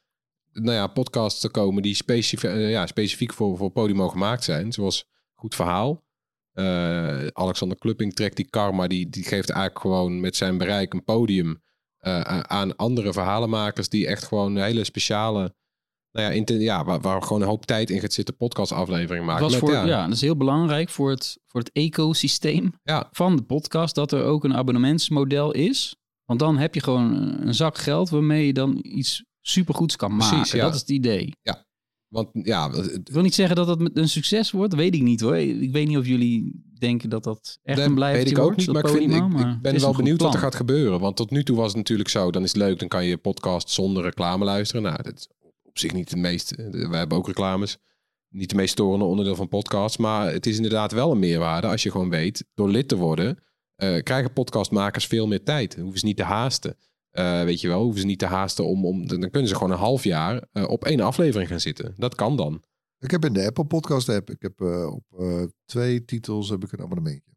nou ja, podcasts te komen die specif eh, ja, specifiek voor, voor Podimo gemaakt zijn. Zoals Goed Verhaal. Eh, Alexander Klupping trekt die karma, die, die geeft eigenlijk gewoon met zijn bereik een podium eh, aan andere verhalenmakers die echt gewoon hele speciale, nou ja, ja waar, waar gewoon een hoop tijd in gaat zitten, podcastaflevering maken. was voor, ja, ja. dat is heel belangrijk voor het, voor het ecosysteem ja, van de podcast. Dat er ook een abonnementsmodel is. Want dan heb je gewoon een zak geld waarmee je dan iets supergoeds kan Precies, maken. ja. Dat is het idee. want ja, Ik wil niet zeggen dat dat een succes wordt. Dat weet ik niet hoor. Ik weet niet of jullie denken dat dat echt een blijvertje weet ik ook niet, maar ik, vind, Podimo, ik, maar ik het ben wel benieuwd wat er gaat gebeuren. Want tot nu toe was het natuurlijk zo, dan is het leuk, dan kan je podcast zonder reclame luisteren. Nou, dat is op zich niet het meest, we hebben ook reclames, niet de meest storende onderdeel van podcasts. Maar het is inderdaad wel een meerwaarde als je gewoon weet, door lid te worden, eh, krijgen podcastmakers veel meer tijd. Hoeven ze niet te haasten. Eh, weet je wel, hoeven ze niet te haasten om, om dan kunnen ze gewoon een half jaar eh, op één aflevering gaan zitten. Dat kan dan. Ik heb in de Apple Podcast app, ik heb op twee titels heb ik een abonnementje.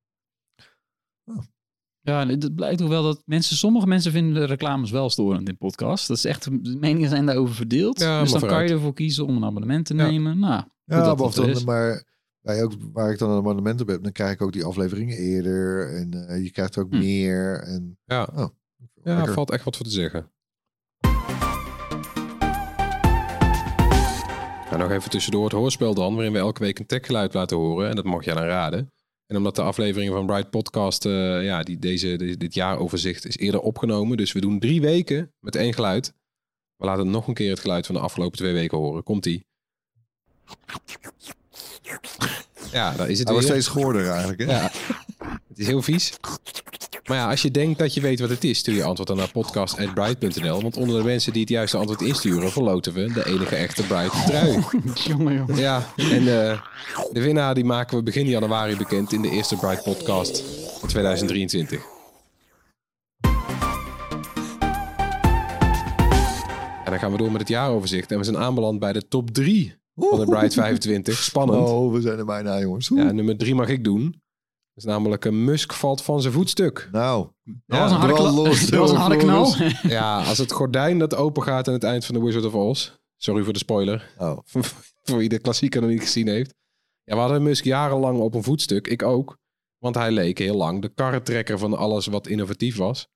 Ja, het blijkt toch wel dat mensen, sommige mensen vinden de reclames wel storend in podcast. Dat is echt, de meningen zijn daarover verdeeld. Ja, dus dan kan je ervoor kiezen om een abonnement te Ja. nemen. Nou, Ja, dat of er dan, is. maar bij ook, waar ik dan een abonnement op heb, dan krijg ik ook die afleveringen eerder. En eh, je krijgt ook Hm. meer. En, Ja, oh, ja lekker. valt echt wat voor te zeggen. Nou, nog even tussendoor het hoorspel dan, waarin we elke week een techgeluid laten horen. En dat mag jij dan raden. En omdat de afleveringen van Bright Podcast, eh, ja, die deze, de- dit jaaroverzicht is eerder opgenomen. Dus we doen drie weken met één geluid. We laten nog een keer het geluid van de afgelopen twee weken horen. Komt-ie. Ja, daar is het Hij was weer. steeds goorder eigenlijk. Hè? Ja, het is heel vies. Maar ja, als je denkt dat je weet wat het is, stuur je antwoord dan naar podcast.bright.nl. Want onder de mensen die het juiste antwoord insturen, verloten we de enige echte Bright trui. Jongen, jongen. Ja, en eh, de winnaar die maken we begin januari bekend in de eerste Bright podcast van 2023. En dan gaan we door met het jaaroverzicht. En we zijn aanbeland bij de top 3 van de Bright 25. Spannend. Oh, we zijn er bijna, jongens. Ja, nummer 3 mag ik doen. Is namelijk een Musk valt van zijn voetstuk. Nou, Dat was een harde, knal. los, dat was een harde knal. Ja, als het gordijn dat open gaat aan het eind van The Wizard of Oz. Sorry voor de spoiler. oh. voor wie de klassieker nog niet gezien heeft. Ja, we hadden Musk jarenlang op een voetstuk. Ik ook. Want hij leek heel lang de karretrekker van alles wat innovatief was.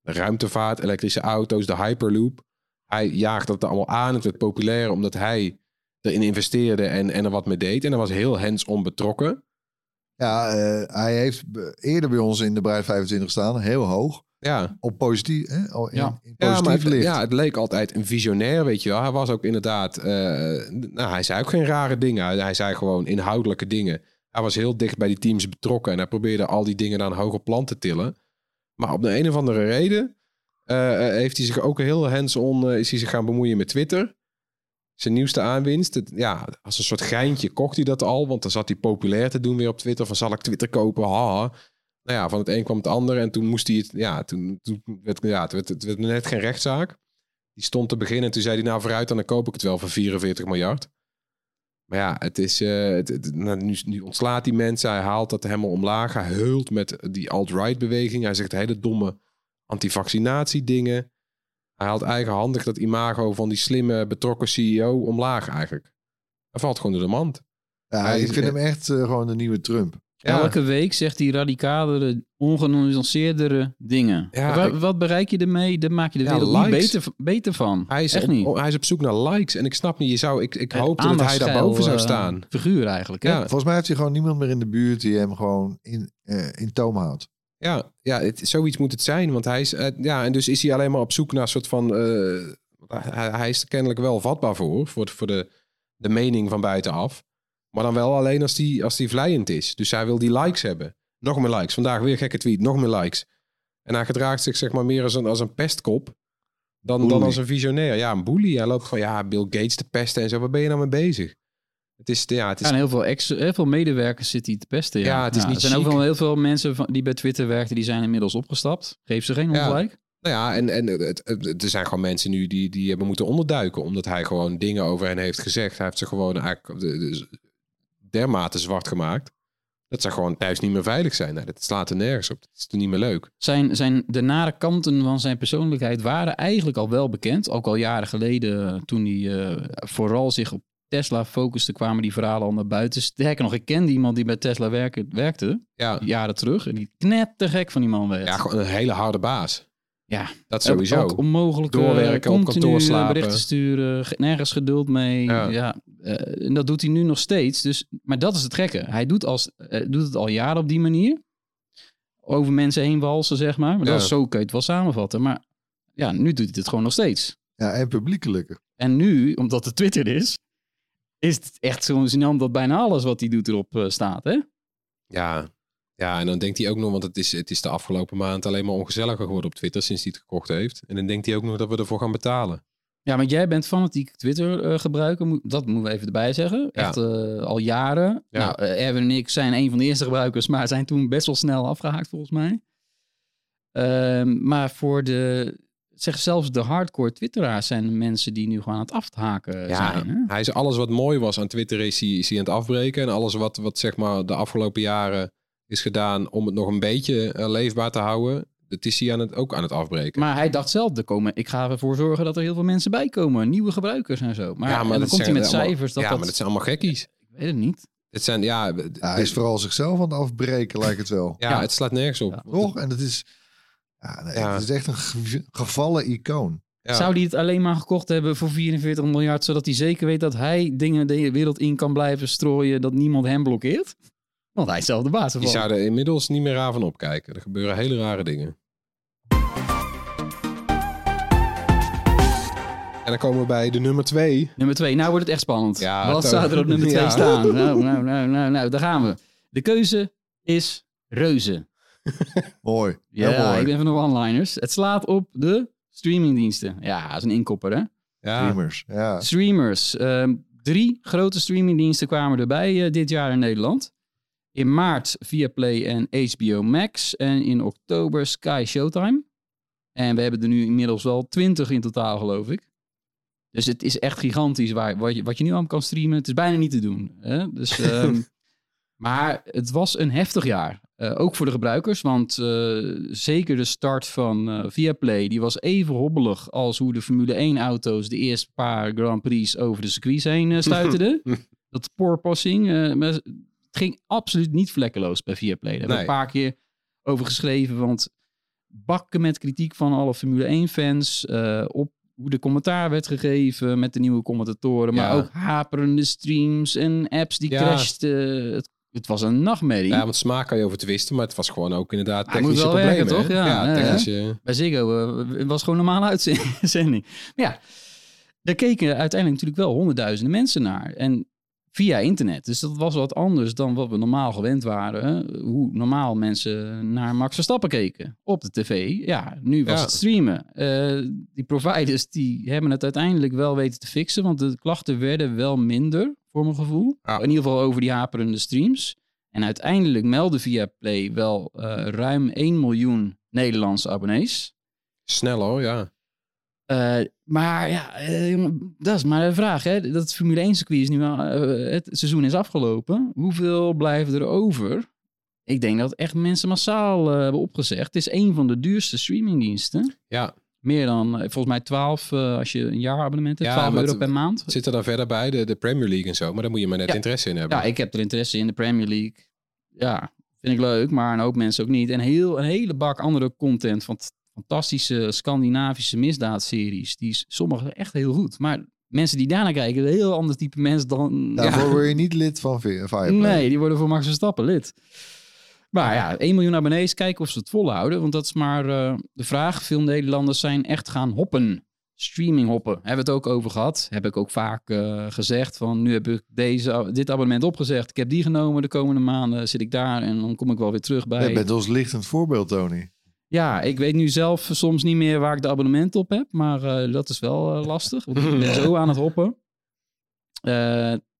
De ruimtevaart, elektrische auto's, de Hyperloop. Hij jaagde dat allemaal aan. Het werd populair omdat hij erin investeerde en, en er wat mee deed. En hij was heel hands-on betrokken. Ja, eh, hij heeft eerder bij ons in de Bruid 25 staan, heel hoog. Ja, Op positief, hè? Oh, in, Ja. in Ja, positief maar het, licht. ja, het leek altijd een visionair, weet je wel. Hij was ook inderdaad... eh, nou, hij zei ook geen rare dingen. Hij, hij zei gewoon inhoudelijke dingen. Hij was heel dicht bij die teams betrokken. En hij probeerde al die dingen naar een hoger plan te tillen. Maar op de een of andere reden... eh, heeft hij zich ook heel hands-on... eh, is hij zich gaan bemoeien met Twitter. Zijn nieuwste aanwinst. Ja, als een soort geintje kocht hij dat al. Want dan zat hij populair te doen weer op Twitter. Van zal ik Twitter kopen? Haha. Nou ja, van het een kwam het ander. En toen moest hij het... Ja, toen, werd, ja, het, werd, net geen rechtszaak. Die stond te beginnen en toen zei hij... Nou, vooruit, dan koop ik het wel voor 44 miljard. Maar ja, het is... eh, het- nou, nu, nu ontslaat die mensen. Hij haalt dat helemaal omlaag. Hij heult met die alt-right beweging. Hij zegt hele domme anti-vaccinatie dingen. Hij haalt eigenhandig dat imago van die slimme, betrokken CEO omlaag eigenlijk. Hij valt gewoon door de mand. Ja, Hij ik vind hem echt eh, gewoon de nieuwe Trump. Ja. Elke week zegt hij radicalere, ongenuanceerdere dingen. Ja, Wa- ik- wat bereik je ermee? Daar maak je de Ja, wereld niet beter, beter van. Hij is, Echt op, niet. hij is op zoek naar likes. En ik snap niet, je zou, ik, ik Een hoopte dat hij aandachtsgeil, daarboven zou eh, staan. figuur eigenlijk. Hè? Volgens mij heeft hij gewoon niemand meer in de buurt die hem gewoon in, eh, in toom houdt. Ja, ja het, zoiets moet het zijn. Want hij is, eh, ja, en dus is hij alleen maar op zoek naar een soort van. eh, hij, hij is er kennelijk wel vatbaar voor, voor, de- voor de, de mening van buitenaf. Maar dan wel alleen als die, als die vlijend is. Dus hij wil die likes hebben. Nog meer likes. Vandaag weer gekke tweet. Nog meer likes. En hij gedraagt zich zeg maar meer als een, als een pestkop. Dan, dan als een visionair. Ja, een bully. Hij loopt gewoon, ja, Bill Gates te pesten en zo. Waar ben je nou mee bezig? Het is, ja, het is Ja, en heel veel, ex, heel veel medewerkers zitten hier te pesten. Ja, Ja, het is niet Er zijn ook wel heel veel mensen van, die bij Twitter werkten, die zijn inmiddels opgestapt. Geef ze geen Ja. ongelijk. Nou ja, en, en het, het- het- er zijn gewoon mensen nu die, die hebben moeten onderduiken. Omdat hij gewoon dingen over hen heeft gezegd. Hij heeft ze gewoon eigenlijk de- de- dermate zwart gemaakt. Dat ze gewoon thuis niet meer veilig zijn. Nou, dat slaat er nergens op. Dat is toch niet meer leuk. Zijn, zijn de nare kanten van zijn persoonlijkheid waren eigenlijk al wel bekend. Ook al jaren geleden, toen hij eh, vooral zich op Tesla focuste, kwamen die verhalen al naar buiten. Sterker nog, ik kende iemand die bij Tesla werken, werkte, Ja, jaren terug. En die knettergek van die man werd. ja gewoon een hele harde baas. Ja, Dat sowieso. Ook onmogelijk eh, Doorwerken, op kantoor slapen. berichten sturen, ge- nergens geduld mee. Ja. Ja. eh, en dat doet hij nu nog steeds. Dus, maar dat is het gekke. Hij doet, als, eh, doet het al jaren op die manier. Over mensen heen walsen, zeg maar. maar Ja. dat is, zo kun je het wel samenvatten. Maar ja, nu doet hij het gewoon nog steeds. Ja, en publiekelijke. En nu, omdat het Twitter is, is het echt zo gênant dat bijna alles wat hij doet erop eh, staat. Hè? Ja. ja, en dan denkt hij ook nog... Want het is, het is de afgelopen maand alleen maar ongezelliger geworden op Twitter... sinds hij het gekocht heeft. En dan denkt hij ook nog dat we ervoor gaan betalen. Ja, want jij bent fanatiek Twitter eh, gebruiker. Dat moeten we even erbij zeggen. Ja. Echt eh, al jaren. Ja. Nou, Erwin en ik zijn een van de eerste gebruikers, maar zijn toen best wel snel afgehaakt volgens mij. Ehm, maar voor de, zeg zelfs de hardcore twitteraars zijn de mensen die nu gewoon aan het afhaken Ja, zijn. Hè? hij is alles wat mooi was aan Twitter is hij, is hij aan het afbreken. En alles wat, wat zeg maar de afgelopen jaren is gedaan om het nog een beetje eh, leefbaar te houden. Dat is hij aan het, ook aan het afbreken. Maar hij dacht zelf, er komen, ik ga ervoor zorgen dat er heel veel mensen bij komen. Nieuwe gebruikers en zo. Maar, Ja, en dan dat komt hij met allemaal- cijfers. Dat ja, dat, maar dat zijn allemaal gekkies. Ik weet het niet. Het zijn, ja, Ja, hij is vooral zichzelf aan het afbreken, lijkt het wel. ja, Ja. het slaat nergens op. Ja. Toch? En het is, ja, nee, Ja. het is echt een ge- gevallen icoon. Ja. Zou hij het alleen maar gekocht hebben voor 44 miljard, zodat hij zeker weet dat hij dingen de wereld in kan blijven strooien, dat niemand hem blokkeert? Want hij is zelf de baas Die ervan. zouden inmiddels niet meer raar van opkijken. Er gebeuren hele rare dingen. En dan komen we bij de nummer twee. Nummer twee, nou wordt het echt spannend. Ja, Wat zou er op nummer twee Ja. staan? Nou, nou, nou, nou, nou, daar gaan we. De keuze is reuze. Mooi. Heel Ja, mooi. ik ben van de one-liners. Het slaat op de streamingdiensten. Ja, dat is een inkopper, hè? Ja, Streamers. Ja. Streamers. Ehm, drie grote streamingdiensten kwamen erbij eh, dit jaar in Nederland. In maart Viaplay en HBO Max. En in oktober Sky Showtime. En we hebben er nu inmiddels wel twintig in totaal, geloof ik. Dus het is echt gigantisch waar, wat, je, wat je nu aan kan streamen. Het is bijna niet te doen. Hè? Dus, ehm, maar het was een heftig jaar. Eh, ook voor de gebruikers, want eh, zeker de start van eh Viaplay, die was even hobbelig als hoe de Formule 1 auto's de eerste paar Grand Prix over de circuits heen stuiterden. dat maar het ging absoluut niet vlekkeloos bij Viaplay. Daar hebben we Nee. een paar keer over geschreven, want bakken met kritiek van alle Formule 1 fans eh, op hoe de commentaar werd gegeven met de nieuwe commentatoren, maar Ja. ook haperende streams en apps die Ja. crashten. Het, het was een nachtmerrie. ja, want smaak kan je over twisten, maar het was gewoon ook inderdaad technische problemen. toch? Ja, ja, ja. technische... Bij Ziggo eh, was gewoon een normale uitzending. Maar ja, daar keken uiteindelijk natuurlijk wel honderdduizenden mensen naar. En via internet. Dus dat was wat anders dan wat we normaal gewend waren. Hoe normaal mensen naar Max Verstappen keken. Op de tv. Ja, nu was Ja. het streamen. Eh, die providers die hebben het uiteindelijk wel weten te fixen. Want de klachten werden wel minder, voor mijn gevoel. Ja. In ieder geval over die haperende streams. En uiteindelijk meldde via Play wel eh, ruim 1 miljoen Nederlandse abonnees. Snel hoor, ja. Eh, maar ja, eh, dat is maar de vraag. Hè? Dat Formule 1 circuit is nu eh, het seizoen is afgelopen. Hoeveel blijven er over? Ik denk dat echt mensen massaal hebben opgezegd. Het is een van de duurste streamingdiensten. Ja, Meer dan, eh, volgens mij 12 eh, als je een jaarabonnement hebt. Ja, 12 maar euro per maand. zit er dan verder bij, de, de Premier League en zo. Maar daar moet je maar net Ja. interesse in hebben. Ja, ik heb er interesse in de Premier League. Ja, vind ik leuk, maar een hoop mensen ook niet. En heel, een hele bak andere content van fantastische Scandinavische misdaadseries. Die is sommige echt heel goed. Maar mensen die daarnaar kijken, een heel ander type mensen dan... Daarvoor word je niet lid van Viaplay. Nee, die worden voor Max Verstappen lid. Maar ja, 1 miljoen abonnees, kijken of ze het volhouden. Want dat is maar eh, de vraag. Veel Nederlanders zijn echt gaan hoppen. Streaming hoppen. Hebben we het ook over gehad. Heb ik ook vaak eh, gezegd. Van nu heb ik deze, dit abonnement opgezegd. Ik heb die genomen. De komende maanden zit ik daar. En dan kom ik wel weer terug bij. Je bent ons lichtend voorbeeld, Tony. Ja, ik weet nu zelf soms niet meer waar ik de abonnement op heb. Maar eh, dat is wel lastig. Want ik ben zo aan het hoppen.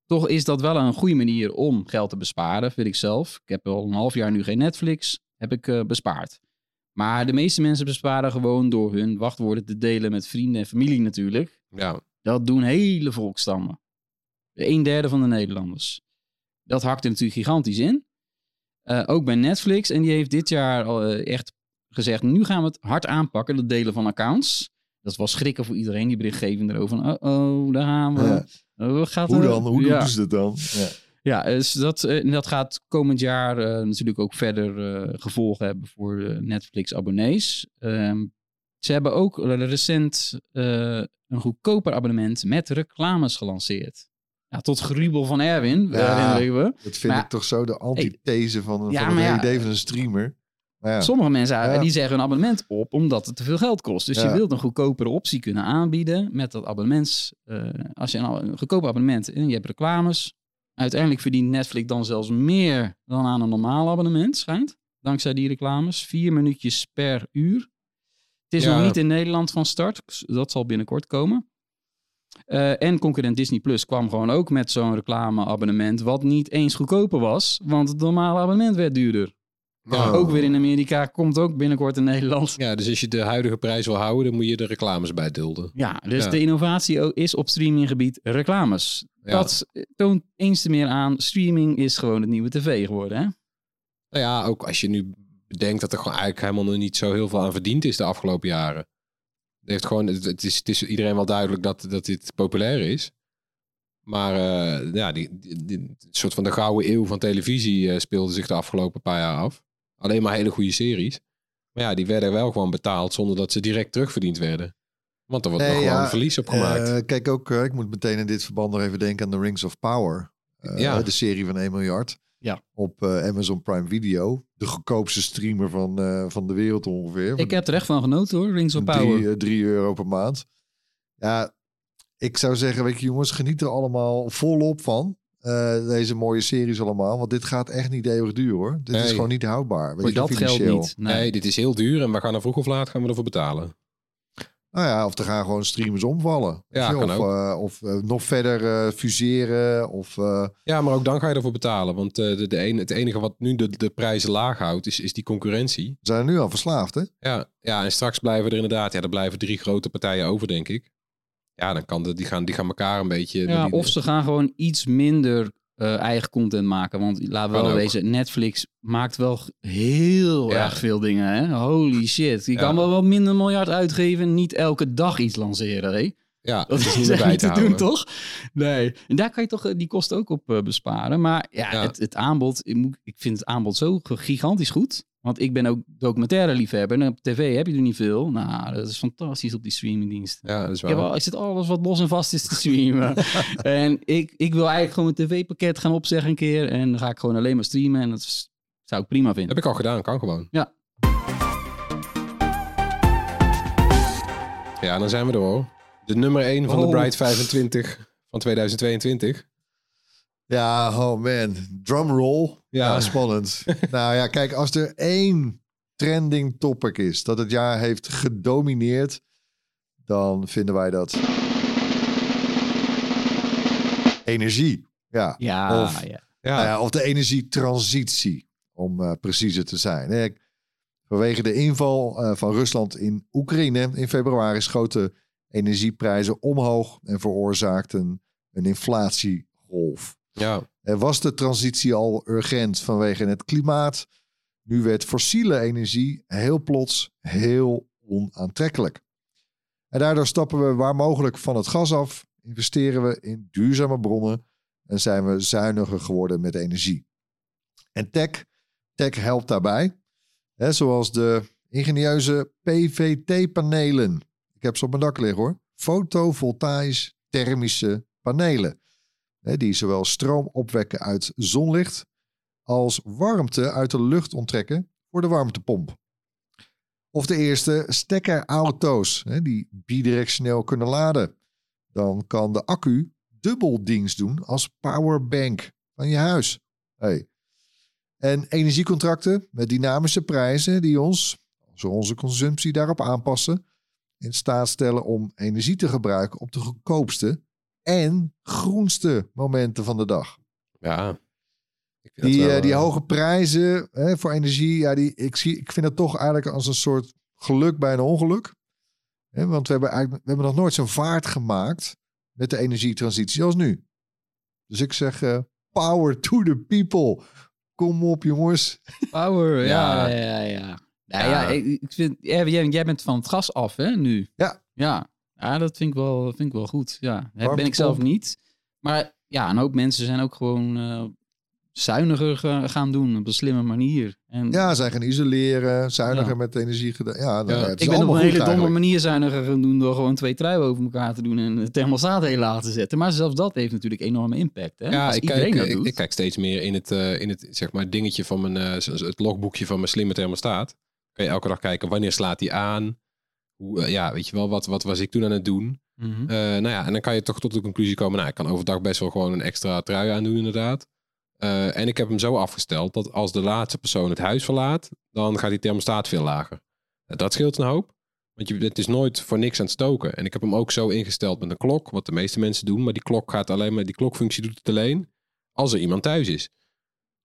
Toch is dat wel een goede manier om geld te besparen, vind ik zelf. Ik heb al een half jaar nu geen Netflix. Heb ik eh, bespaard. Maar de meeste mensen besparen gewoon door hun wachtwoorden te delen met vrienden en familie natuurlijk. Ja, Dat doen hele volkstammen. Een derde van de Nederlanders. Dat hakt er natuurlijk gigantisch in. Eh, ook bij Netflix. En die heeft dit jaar al eh, echt gezegd... nu gaan we het hard aanpakken, dat delen van accounts. Dat was schrikken voor iedereen, die berichtgeving erover. Van, oh, oh, daar gaan we. Ja. Oh, gaat Hoe er? dan? Hoe ja. doen ze dat dan? Ja. Ja, dus dat, eh, dat gaat komend jaar eh, natuurlijk ook verder eh, gevolgen hebben voor Netflix-abonnees. Ehm, ze hebben ook recent een goedkoper abonnement met reclames gelanceerd. Ja, tot gruwel van Erwin, Ja. herinneren we. Dat vind Maar- ik toch zo de antithese van, Ja, van het ja. idee van een streamer. Ja, Sommige mensen Ja. die zeggen een abonnement op omdat het te veel geld kost. Dus Ja. je wilt een goedkopere optie kunnen aanbieden met dat abonnements. eh, als je een, een goedkoop abonnement en je hebt reclames. Uiteindelijk verdient Netflix dan zelfs meer dan aan een normaal abonnement, schijnt. Dankzij die reclames. Vier minuutjes per uur. Het is nog niet in Nederland van start. Dat zal binnenkort komen. Eh, en concurrent Disney Plus kwam gewoon ook met zo'n reclameabonnement. Wat niet eens goedkoper was, want het normale abonnement werd duurder. Ja. Ook weer in Amerika, komt ook binnenkort in Nederland. ja, dus als je de huidige prijs wil houden, dan moet je de reclames bij dulden. Ja, dus Ja. de innovatie is op streaminggebied reclames. Ja. Dat toont eens te meer aan, streaming is gewoon het nieuwe tv geworden. Hè? Nou ja, ook als je nu bedenkt dat er gewoon eigenlijk helemaal nog niet zo heel veel aan verdiend is de afgelopen jaren. Het, heeft gewoon, het, is, het is iedereen wel duidelijk dat, dat dit populair is. Maar eh, ja, die, die, die- soort van de gouden eeuw van televisie eh, speelde zich de afgelopen paar jaar af. Alleen maar hele goede series. Maar ja, die werden wel gewoon betaald zonder dat ze direct terugverdiend werden. Want er wordt Nee, nog gewoon ja, verlies op gemaakt. eh, kijk ook, eh, ik moet meteen in dit verband nog even denken aan The Rings of Power. Eh, Ja. De serie van 1 miljard. Ja. Op eh, Amazon Prime Video. De goedkoopste streamer van, eh, van de wereld ongeveer. Ik heb er echt van genoten hoor, Rings of Power. Drie, eh, drie euro per maand. Ja, ik zou zeggen, weet je jongens, geniet er allemaal volop van. Eh, deze mooie series allemaal. Want dit gaat echt niet eeuwig duur hoor. Dit is gewoon niet houdbaar. weet je, dat geld financieel. niet. nee. Nee. dit is heel duur en we gaan er vroeg of laat gaan we ervoor betalen. Nou ja, of er gaan gewoon streamers omvallen. Ja, je, kan of ook. eh, of eh, nog verder eh, fuseren. Of, eh, Ja, maar ook dan ga je ervoor betalen. Want eh, de, de ene, het enige wat nu de, de prijzen laag houdt, is, is die concurrentie. we zijn er nu al verslaafd, hè? Ja, ja, en straks blijven er inderdaad, ja, er blijven drie grote partijen over, denk ik. Ja, dan kan de, die, gaan, die gaan elkaar een beetje... Ja, die- of ze gaan gewoon iets minder eh, eigen content maken. Want laten we wel wezen, Netflix maakt wel heel Ja. erg veel dingen. Hè? Holy shit. Je Ja. kan wel wat minder miljard uitgeven en niet elke dag iets lanceren. Hè? ja, Dat is niet bij te te doen, toch? Nee. En daar kan je toch eh, die kosten ook op eh, besparen. Maar ja, Ja. Het, het aanbod, ik, moet, ik vind het aanbod zo gigantisch goed. Want ik ben ook documentaire liefhebber. En op tv heb je er niet veel. Nou, dat is fantastisch op die streamingdienst. Ja, dat is Ik, heb waar. al, ik zit alles wat los en vast is te streamen. en ik, ik wil eigenlijk gewoon een tv-pakket gaan opzeggen een keer. En dan ga ik gewoon alleen maar streamen. En dat is- zou ik prima vinden. Heb ik al gedaan, kan gewoon. Ja. Ja, dan zijn we er hoor. De nummer 1 van de Oh. Bright 25 van 2022. Ja, oh man. Drumroll. Ja, Ja. spannend. nou ja, kijk, als er één trending topic is dat het jaar heeft gedomineerd, dan vinden wij dat energie. Ja. Ja, Of- ja. Ja, Nou ja, of de energietransitie, om eh, preciezer te zijn. Vanwege de inval eh, van Rusland in Oekraïne in februari schoten energieprijzen omhoog en veroorzaakten een inflatiegolf. Ja. Er was de transitie al urgent vanwege het klimaat. Nu werd fossiele energie heel plots heel onaantrekkelijk. En daardoor stappen we waar mogelijk van het gas af, investeren we in duurzame bronnen en zijn we zuiniger geworden met energie. En tech, tech helpt daarbij, zoals de ingenieuze PVT-panelen. Ik heb ze op mijn dak liggen hoor. Fotovoltaïsch thermische panelen. Die zowel stroom opwekken uit zonlicht als warmte uit de lucht onttrekken voor de warmtepomp. Of de eerste stekkerauto's die bidirectioneel kunnen laden. Dan kan de accu dubbeldienst doen als powerbank van je huis. Hey. En energiecontracten met dynamische prijzen die ons, als we onze consumptie daarop aanpassen, in staat stellen om energie te gebruiken op de goedkoopste en groenste momenten van de dag. ja. Dat Die, wel, eh, die eh, hoge prijzen hè, voor energie, ja, die, ik, zie, ik vind het toch eigenlijk als een soort geluk bij een ongeluk. Hè, want we hebben, eigenlijk, we hebben nog nooit zo'n vaart gemaakt met de energietransitie als nu. Dus ik zeg, eh, power to the people. Kom op jongens. Power, ja, Ja. ja, ja. ja. Nou Ja. ja, ik, ik vind, jij, jij bent van het gas af, hè, nu? Ja. Ja, ja dat vind ik wel, vind ik wel goed. Ja, dat ben ik zelf niet. Maar ja, een hoop mensen zijn ook gewoon eh, zuiniger ga- gaan doen op een slimme manier. En Ja, zij gaan isoleren, zuiniger Ja. met energie gedaan. Ja, Ja. ja, het is ik ben op een hele domme eigenlijk. manier zuiniger gaan doen door gewoon twee truien over elkaar te doen en de thermostaat heel laag te zetten. Maar zelfs dat heeft natuurlijk enorme impact. Hè? Ja, Als ik iedereen kijk, dat ik, doet. ik kijk steeds meer in het, eh, in het zeg maar, dingetje van mijn, eh, het logboekje van mijn slimme thermostaat. Kan je elke dag kijken wanneer slaat die aan. Hoe, eh, ja, weet je wel, wat, wat was ik toen aan het doen? Mhm. Eh, nou ja, en dan kan je toch tot de conclusie komen. Nou, ik kan overdag best wel gewoon een extra trui aandoen, inderdaad. Eh, en ik heb hem zo afgesteld dat als de laatste persoon het huis verlaat, dan gaat die thermostaat veel lager. Dat scheelt een hoop. Want je, het is nooit voor niks aan het stoken. En ik heb hem ook zo ingesteld met een klok, wat de meeste mensen doen. Maar die klok gaat alleen maar, die klokfunctie doet het alleen als er iemand thuis is.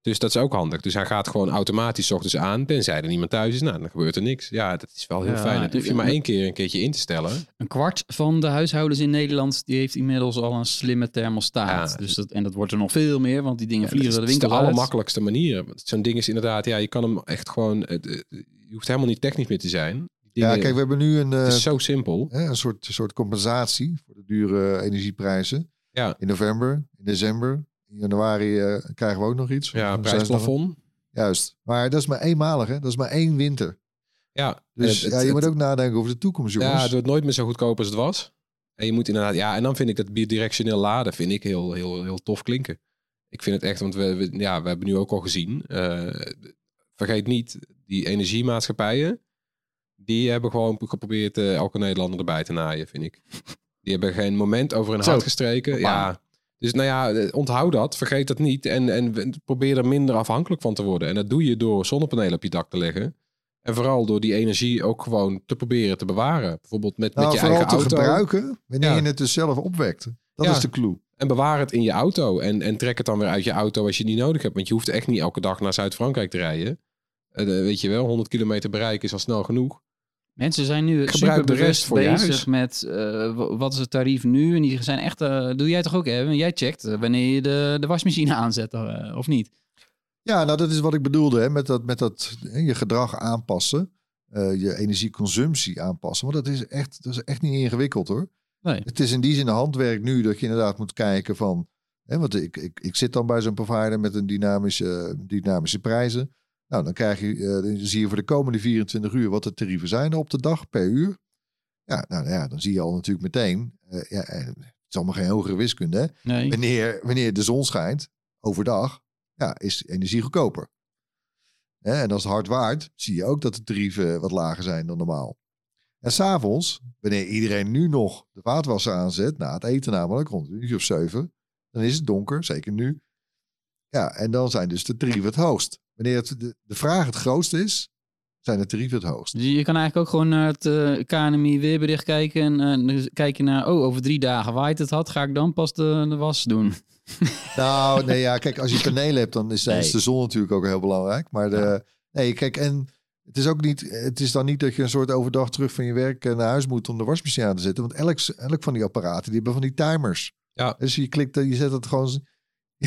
Dus dat is ook handig. Dus hij gaat gewoon automatisch 's ochtends aan, tenzij er niemand thuis is. Nou, dan gebeurt er niks. Ja, dat is wel heel Ja, fijn. Dat hoef je maar één keer een keertje in te stellen. Een kwart van de huishoudens in Nederland die heeft inmiddels al een slimme thermostaat. Ja. dus dat, en dat wordt er nog veel meer, want die dingen Ja, vliegen dat de is, het is winkel de uit. allermakkelijkste manier. Want Zo'n ding is inderdaad, ja, je kan hem echt gewoon. eh, eh, Je hoeft helemaal niet technisch meer te zijn. Ja, kijk, we hebben nu een, eh, het is zo simpel. hè, een soort, soort compensatie voor de dure energieprijzen. Ja. In november, in december, januari eh, krijgen we ook nog iets. Ja, prijsplafond. Juist. Maar dat is maar eenmalig, hè? Dat is maar één winter. Ja, Dus het- ja, het- je moet ook nadenken over de toekomst, jongens. Ja, het wordt nooit meer zo goedkoop als het was. En je moet inderdaad, ja, en dan vind ik dat bidirectioneel laden vind ik heel, heel, heel tof klinken. Ik vind het echt, want we, we- ja, we hebben nu ook al gezien. eh, vergeet niet, die energiemaatschappijen, die hebben gewoon geprobeerd eh, elke Nederlander erbij te naaien, vind ik. Die hebben geen moment over hun hart gestreken. Ja. Dus nou ja, eh, onthoud dat, vergeet dat niet. En, en probeer er minder afhankelijk van te worden. En dat doe je door zonnepanelen op je dak te leggen. En vooral door die energie ook gewoon te proberen te bewaren. Bijvoorbeeld met, nou, met je vooral eigen te auto. gebruiken wanneer Ja. je het dus zelf opwekt. Dat Ja. is de clue. En bewaar het in je auto. En, en trek het dan weer uit je auto als je niet nodig hebt. Want je hoeft echt niet elke dag naar Zuid-Frankrijk te rijden. Eh, weet je wel, 100 kilometer bereiken is al snel genoeg. Mensen zijn nu super bewust bezig met eh, wat is het tarief nu. En die zijn echt, eh, doe jij toch ook, hè? Jij checkt eh, wanneer je de, de wasmachine aanzet of niet. Ja, nou dat is wat ik bedoelde hè, met dat, met dat je gedrag aanpassen. je energieconsumptie aanpassen. Want dat is, echt, dat is echt niet ingewikkeld hoor. Nee. Het is in die zin handwerk nu dat je inderdaad moet kijken van... Hè, want ik, ik, ik zit dan bij zo'n provider met een dynamische, dynamische prijzen. Nou, dan krijg je, eh, dan zie je voor de komende 24 uur wat de tarieven zijn op de dag per uur. Ja, nou ja, dan zie je al natuurlijk meteen... eh, ja, eh, het is allemaal geen hogere wiskunde hè. Nee. Wanneer, wanneer de zon schijnt, overdag, ja, is energie goedkoper. Hè, en als het hard waait, zie je ook dat de tarieven wat lager zijn dan normaal. En s'avonds, wanneer iedereen nu nog de vaatwasser aanzet, na het eten namelijk, rond een uurtje of zeven, dan is het donker, zeker nu. Ja, en dan zijn dus de tarieven het hoogst. Wanneer het, de, de vraag het grootst is, zijn de tarieven het hoogst. Dus je kan eigenlijk ook gewoon naar het eh, KNMI weerbericht kijken. En eh, dan kijk je naar, oh, over drie dagen waait het had. Ga ik dan pas de, de was doen? Nou, nee, ja, kijk, als je panelen hebt, dan is, de zon natuurlijk ook heel belangrijk. Maar de, nee, kijk, en het is ook niet, het is dan niet dat je een soort overdag terug van je werk eh, naar huis moet om de wasmachine aan te zetten. Want elk, elk van die apparaten, die hebben van die timers. Ja. Dus je klikt, je zet het gewoon.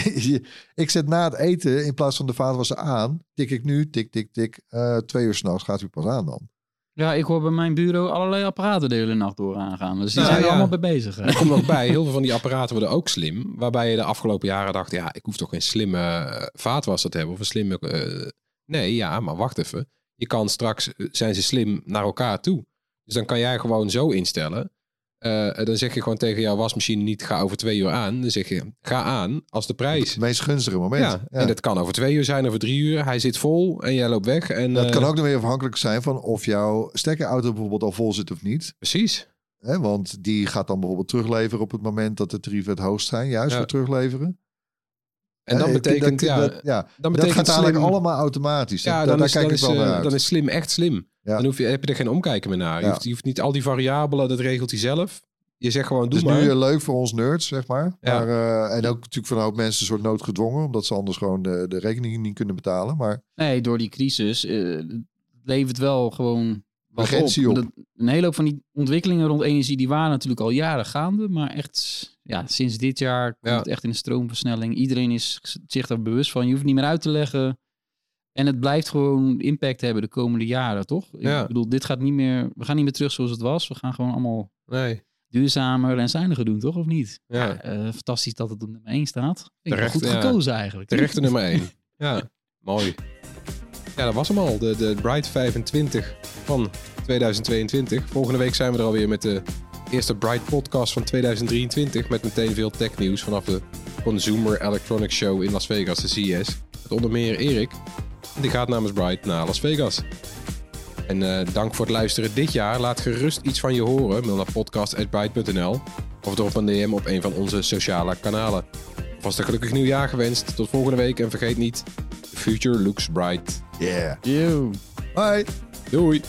ik zet na het eten, in plaats van de vaatwasser aan, tik ik nu, tik, tik, tik. eh, twee uur s'nachts gaat hij pas aan dan. Ja, ik hoor bij mijn bureau allerlei apparaten de hele nacht door aangaan. Dus die Nou, zijn er ja. allemaal mee bezig. Er komt nog bij, heel veel van die apparaten worden ook slim. Waarbij je de afgelopen jaren dacht, ja, ik hoef toch geen slimme eh, vaatwasser te hebben. Of een slimme... eh, nee, ja, maar wacht even. Je kan straks, zijn ze slim naar elkaar toe. Dus dan kan jij gewoon zo instellen. Eh, dan zeg je gewoon tegen jouw wasmachine niet, ga over twee uur aan. Dan zeg je, ga aan als de prijs. Het meest gunstige moment. Ja, Ja. en dat kan over twee uur zijn, over drie uur. Hij zit vol en jij loopt weg. En, Dat eh, kan ook nog weer afhankelijk zijn van of jouw stekkerauto bijvoorbeeld al vol zit of niet. Precies. Hè, want die gaat dan bijvoorbeeld terugleveren op het moment dat de tarieven het hoogst zijn. Juist Ja. voor terugleveren. En dan betekent, dat, ja, dat, ja, dan dat betekent gaat eigenlijk slim- allemaal automatisch. Ja, Dat- dan, daar is, kijk dan, is, wel naar eh, dan is slim echt slim. Ja. Dan hoef je, heb je er geen omkijken meer naar. Je, Ja. hoeft, je hoeft niet al die variabelen, dat regelt hij zelf. Je zegt gewoon, Het doe is maar. nu eh, leuk voor ons nerds, zeg maar. Ja. maar eh, en ook natuurlijk van een hoop mensen een soort noodgedwongen. Omdat ze anders gewoon de, de rekeningen niet kunnen betalen. Maar Nee, door die crisis eh, levert wel gewoon op. Dat- Een hele hoop van die ontwikkelingen rond energie, die waren natuurlijk al jaren gaande. Maar echt, ja, sinds dit jaar komt Ja. het echt in een stroomversnelling. Iedereen is zich daar bewust van. Je hoeft het niet meer uit te leggen. En het blijft gewoon impact hebben de komende jaren, toch? Ja. Ik bedoel, dit gaat niet meer, we gaan niet meer terug zoals het was. We gaan gewoon allemaal Nee, duurzamer en zuiniger doen, toch? Of niet? ja. Eh, fantastisch dat het op nummer 1 staat. Ik Terecht, goed gekozen eigenlijk. Terechte nummer 1. Ja, mooi. Ja, dat was hem al. De, de Bright 25 van 2022. Volgende week zijn we er alweer met de eerste Bright podcast van 2023. Met meteen veel technieuws vanaf de Consumer Electronics Show in Las Vegas, de CES. Met onder meer Erik. Die gaat namens Bright naar Las Vegas. En eh, dank voor het luisteren dit jaar. Laat gerust iets van je horen. Mail naar podcast.bright.nl of drop een DM op een van onze sociale kanalen. Vast een gelukkig nieuwjaar gewenst. Tot volgende week en vergeet niet, future looks bright. yeah. Yo. Bye. Doei!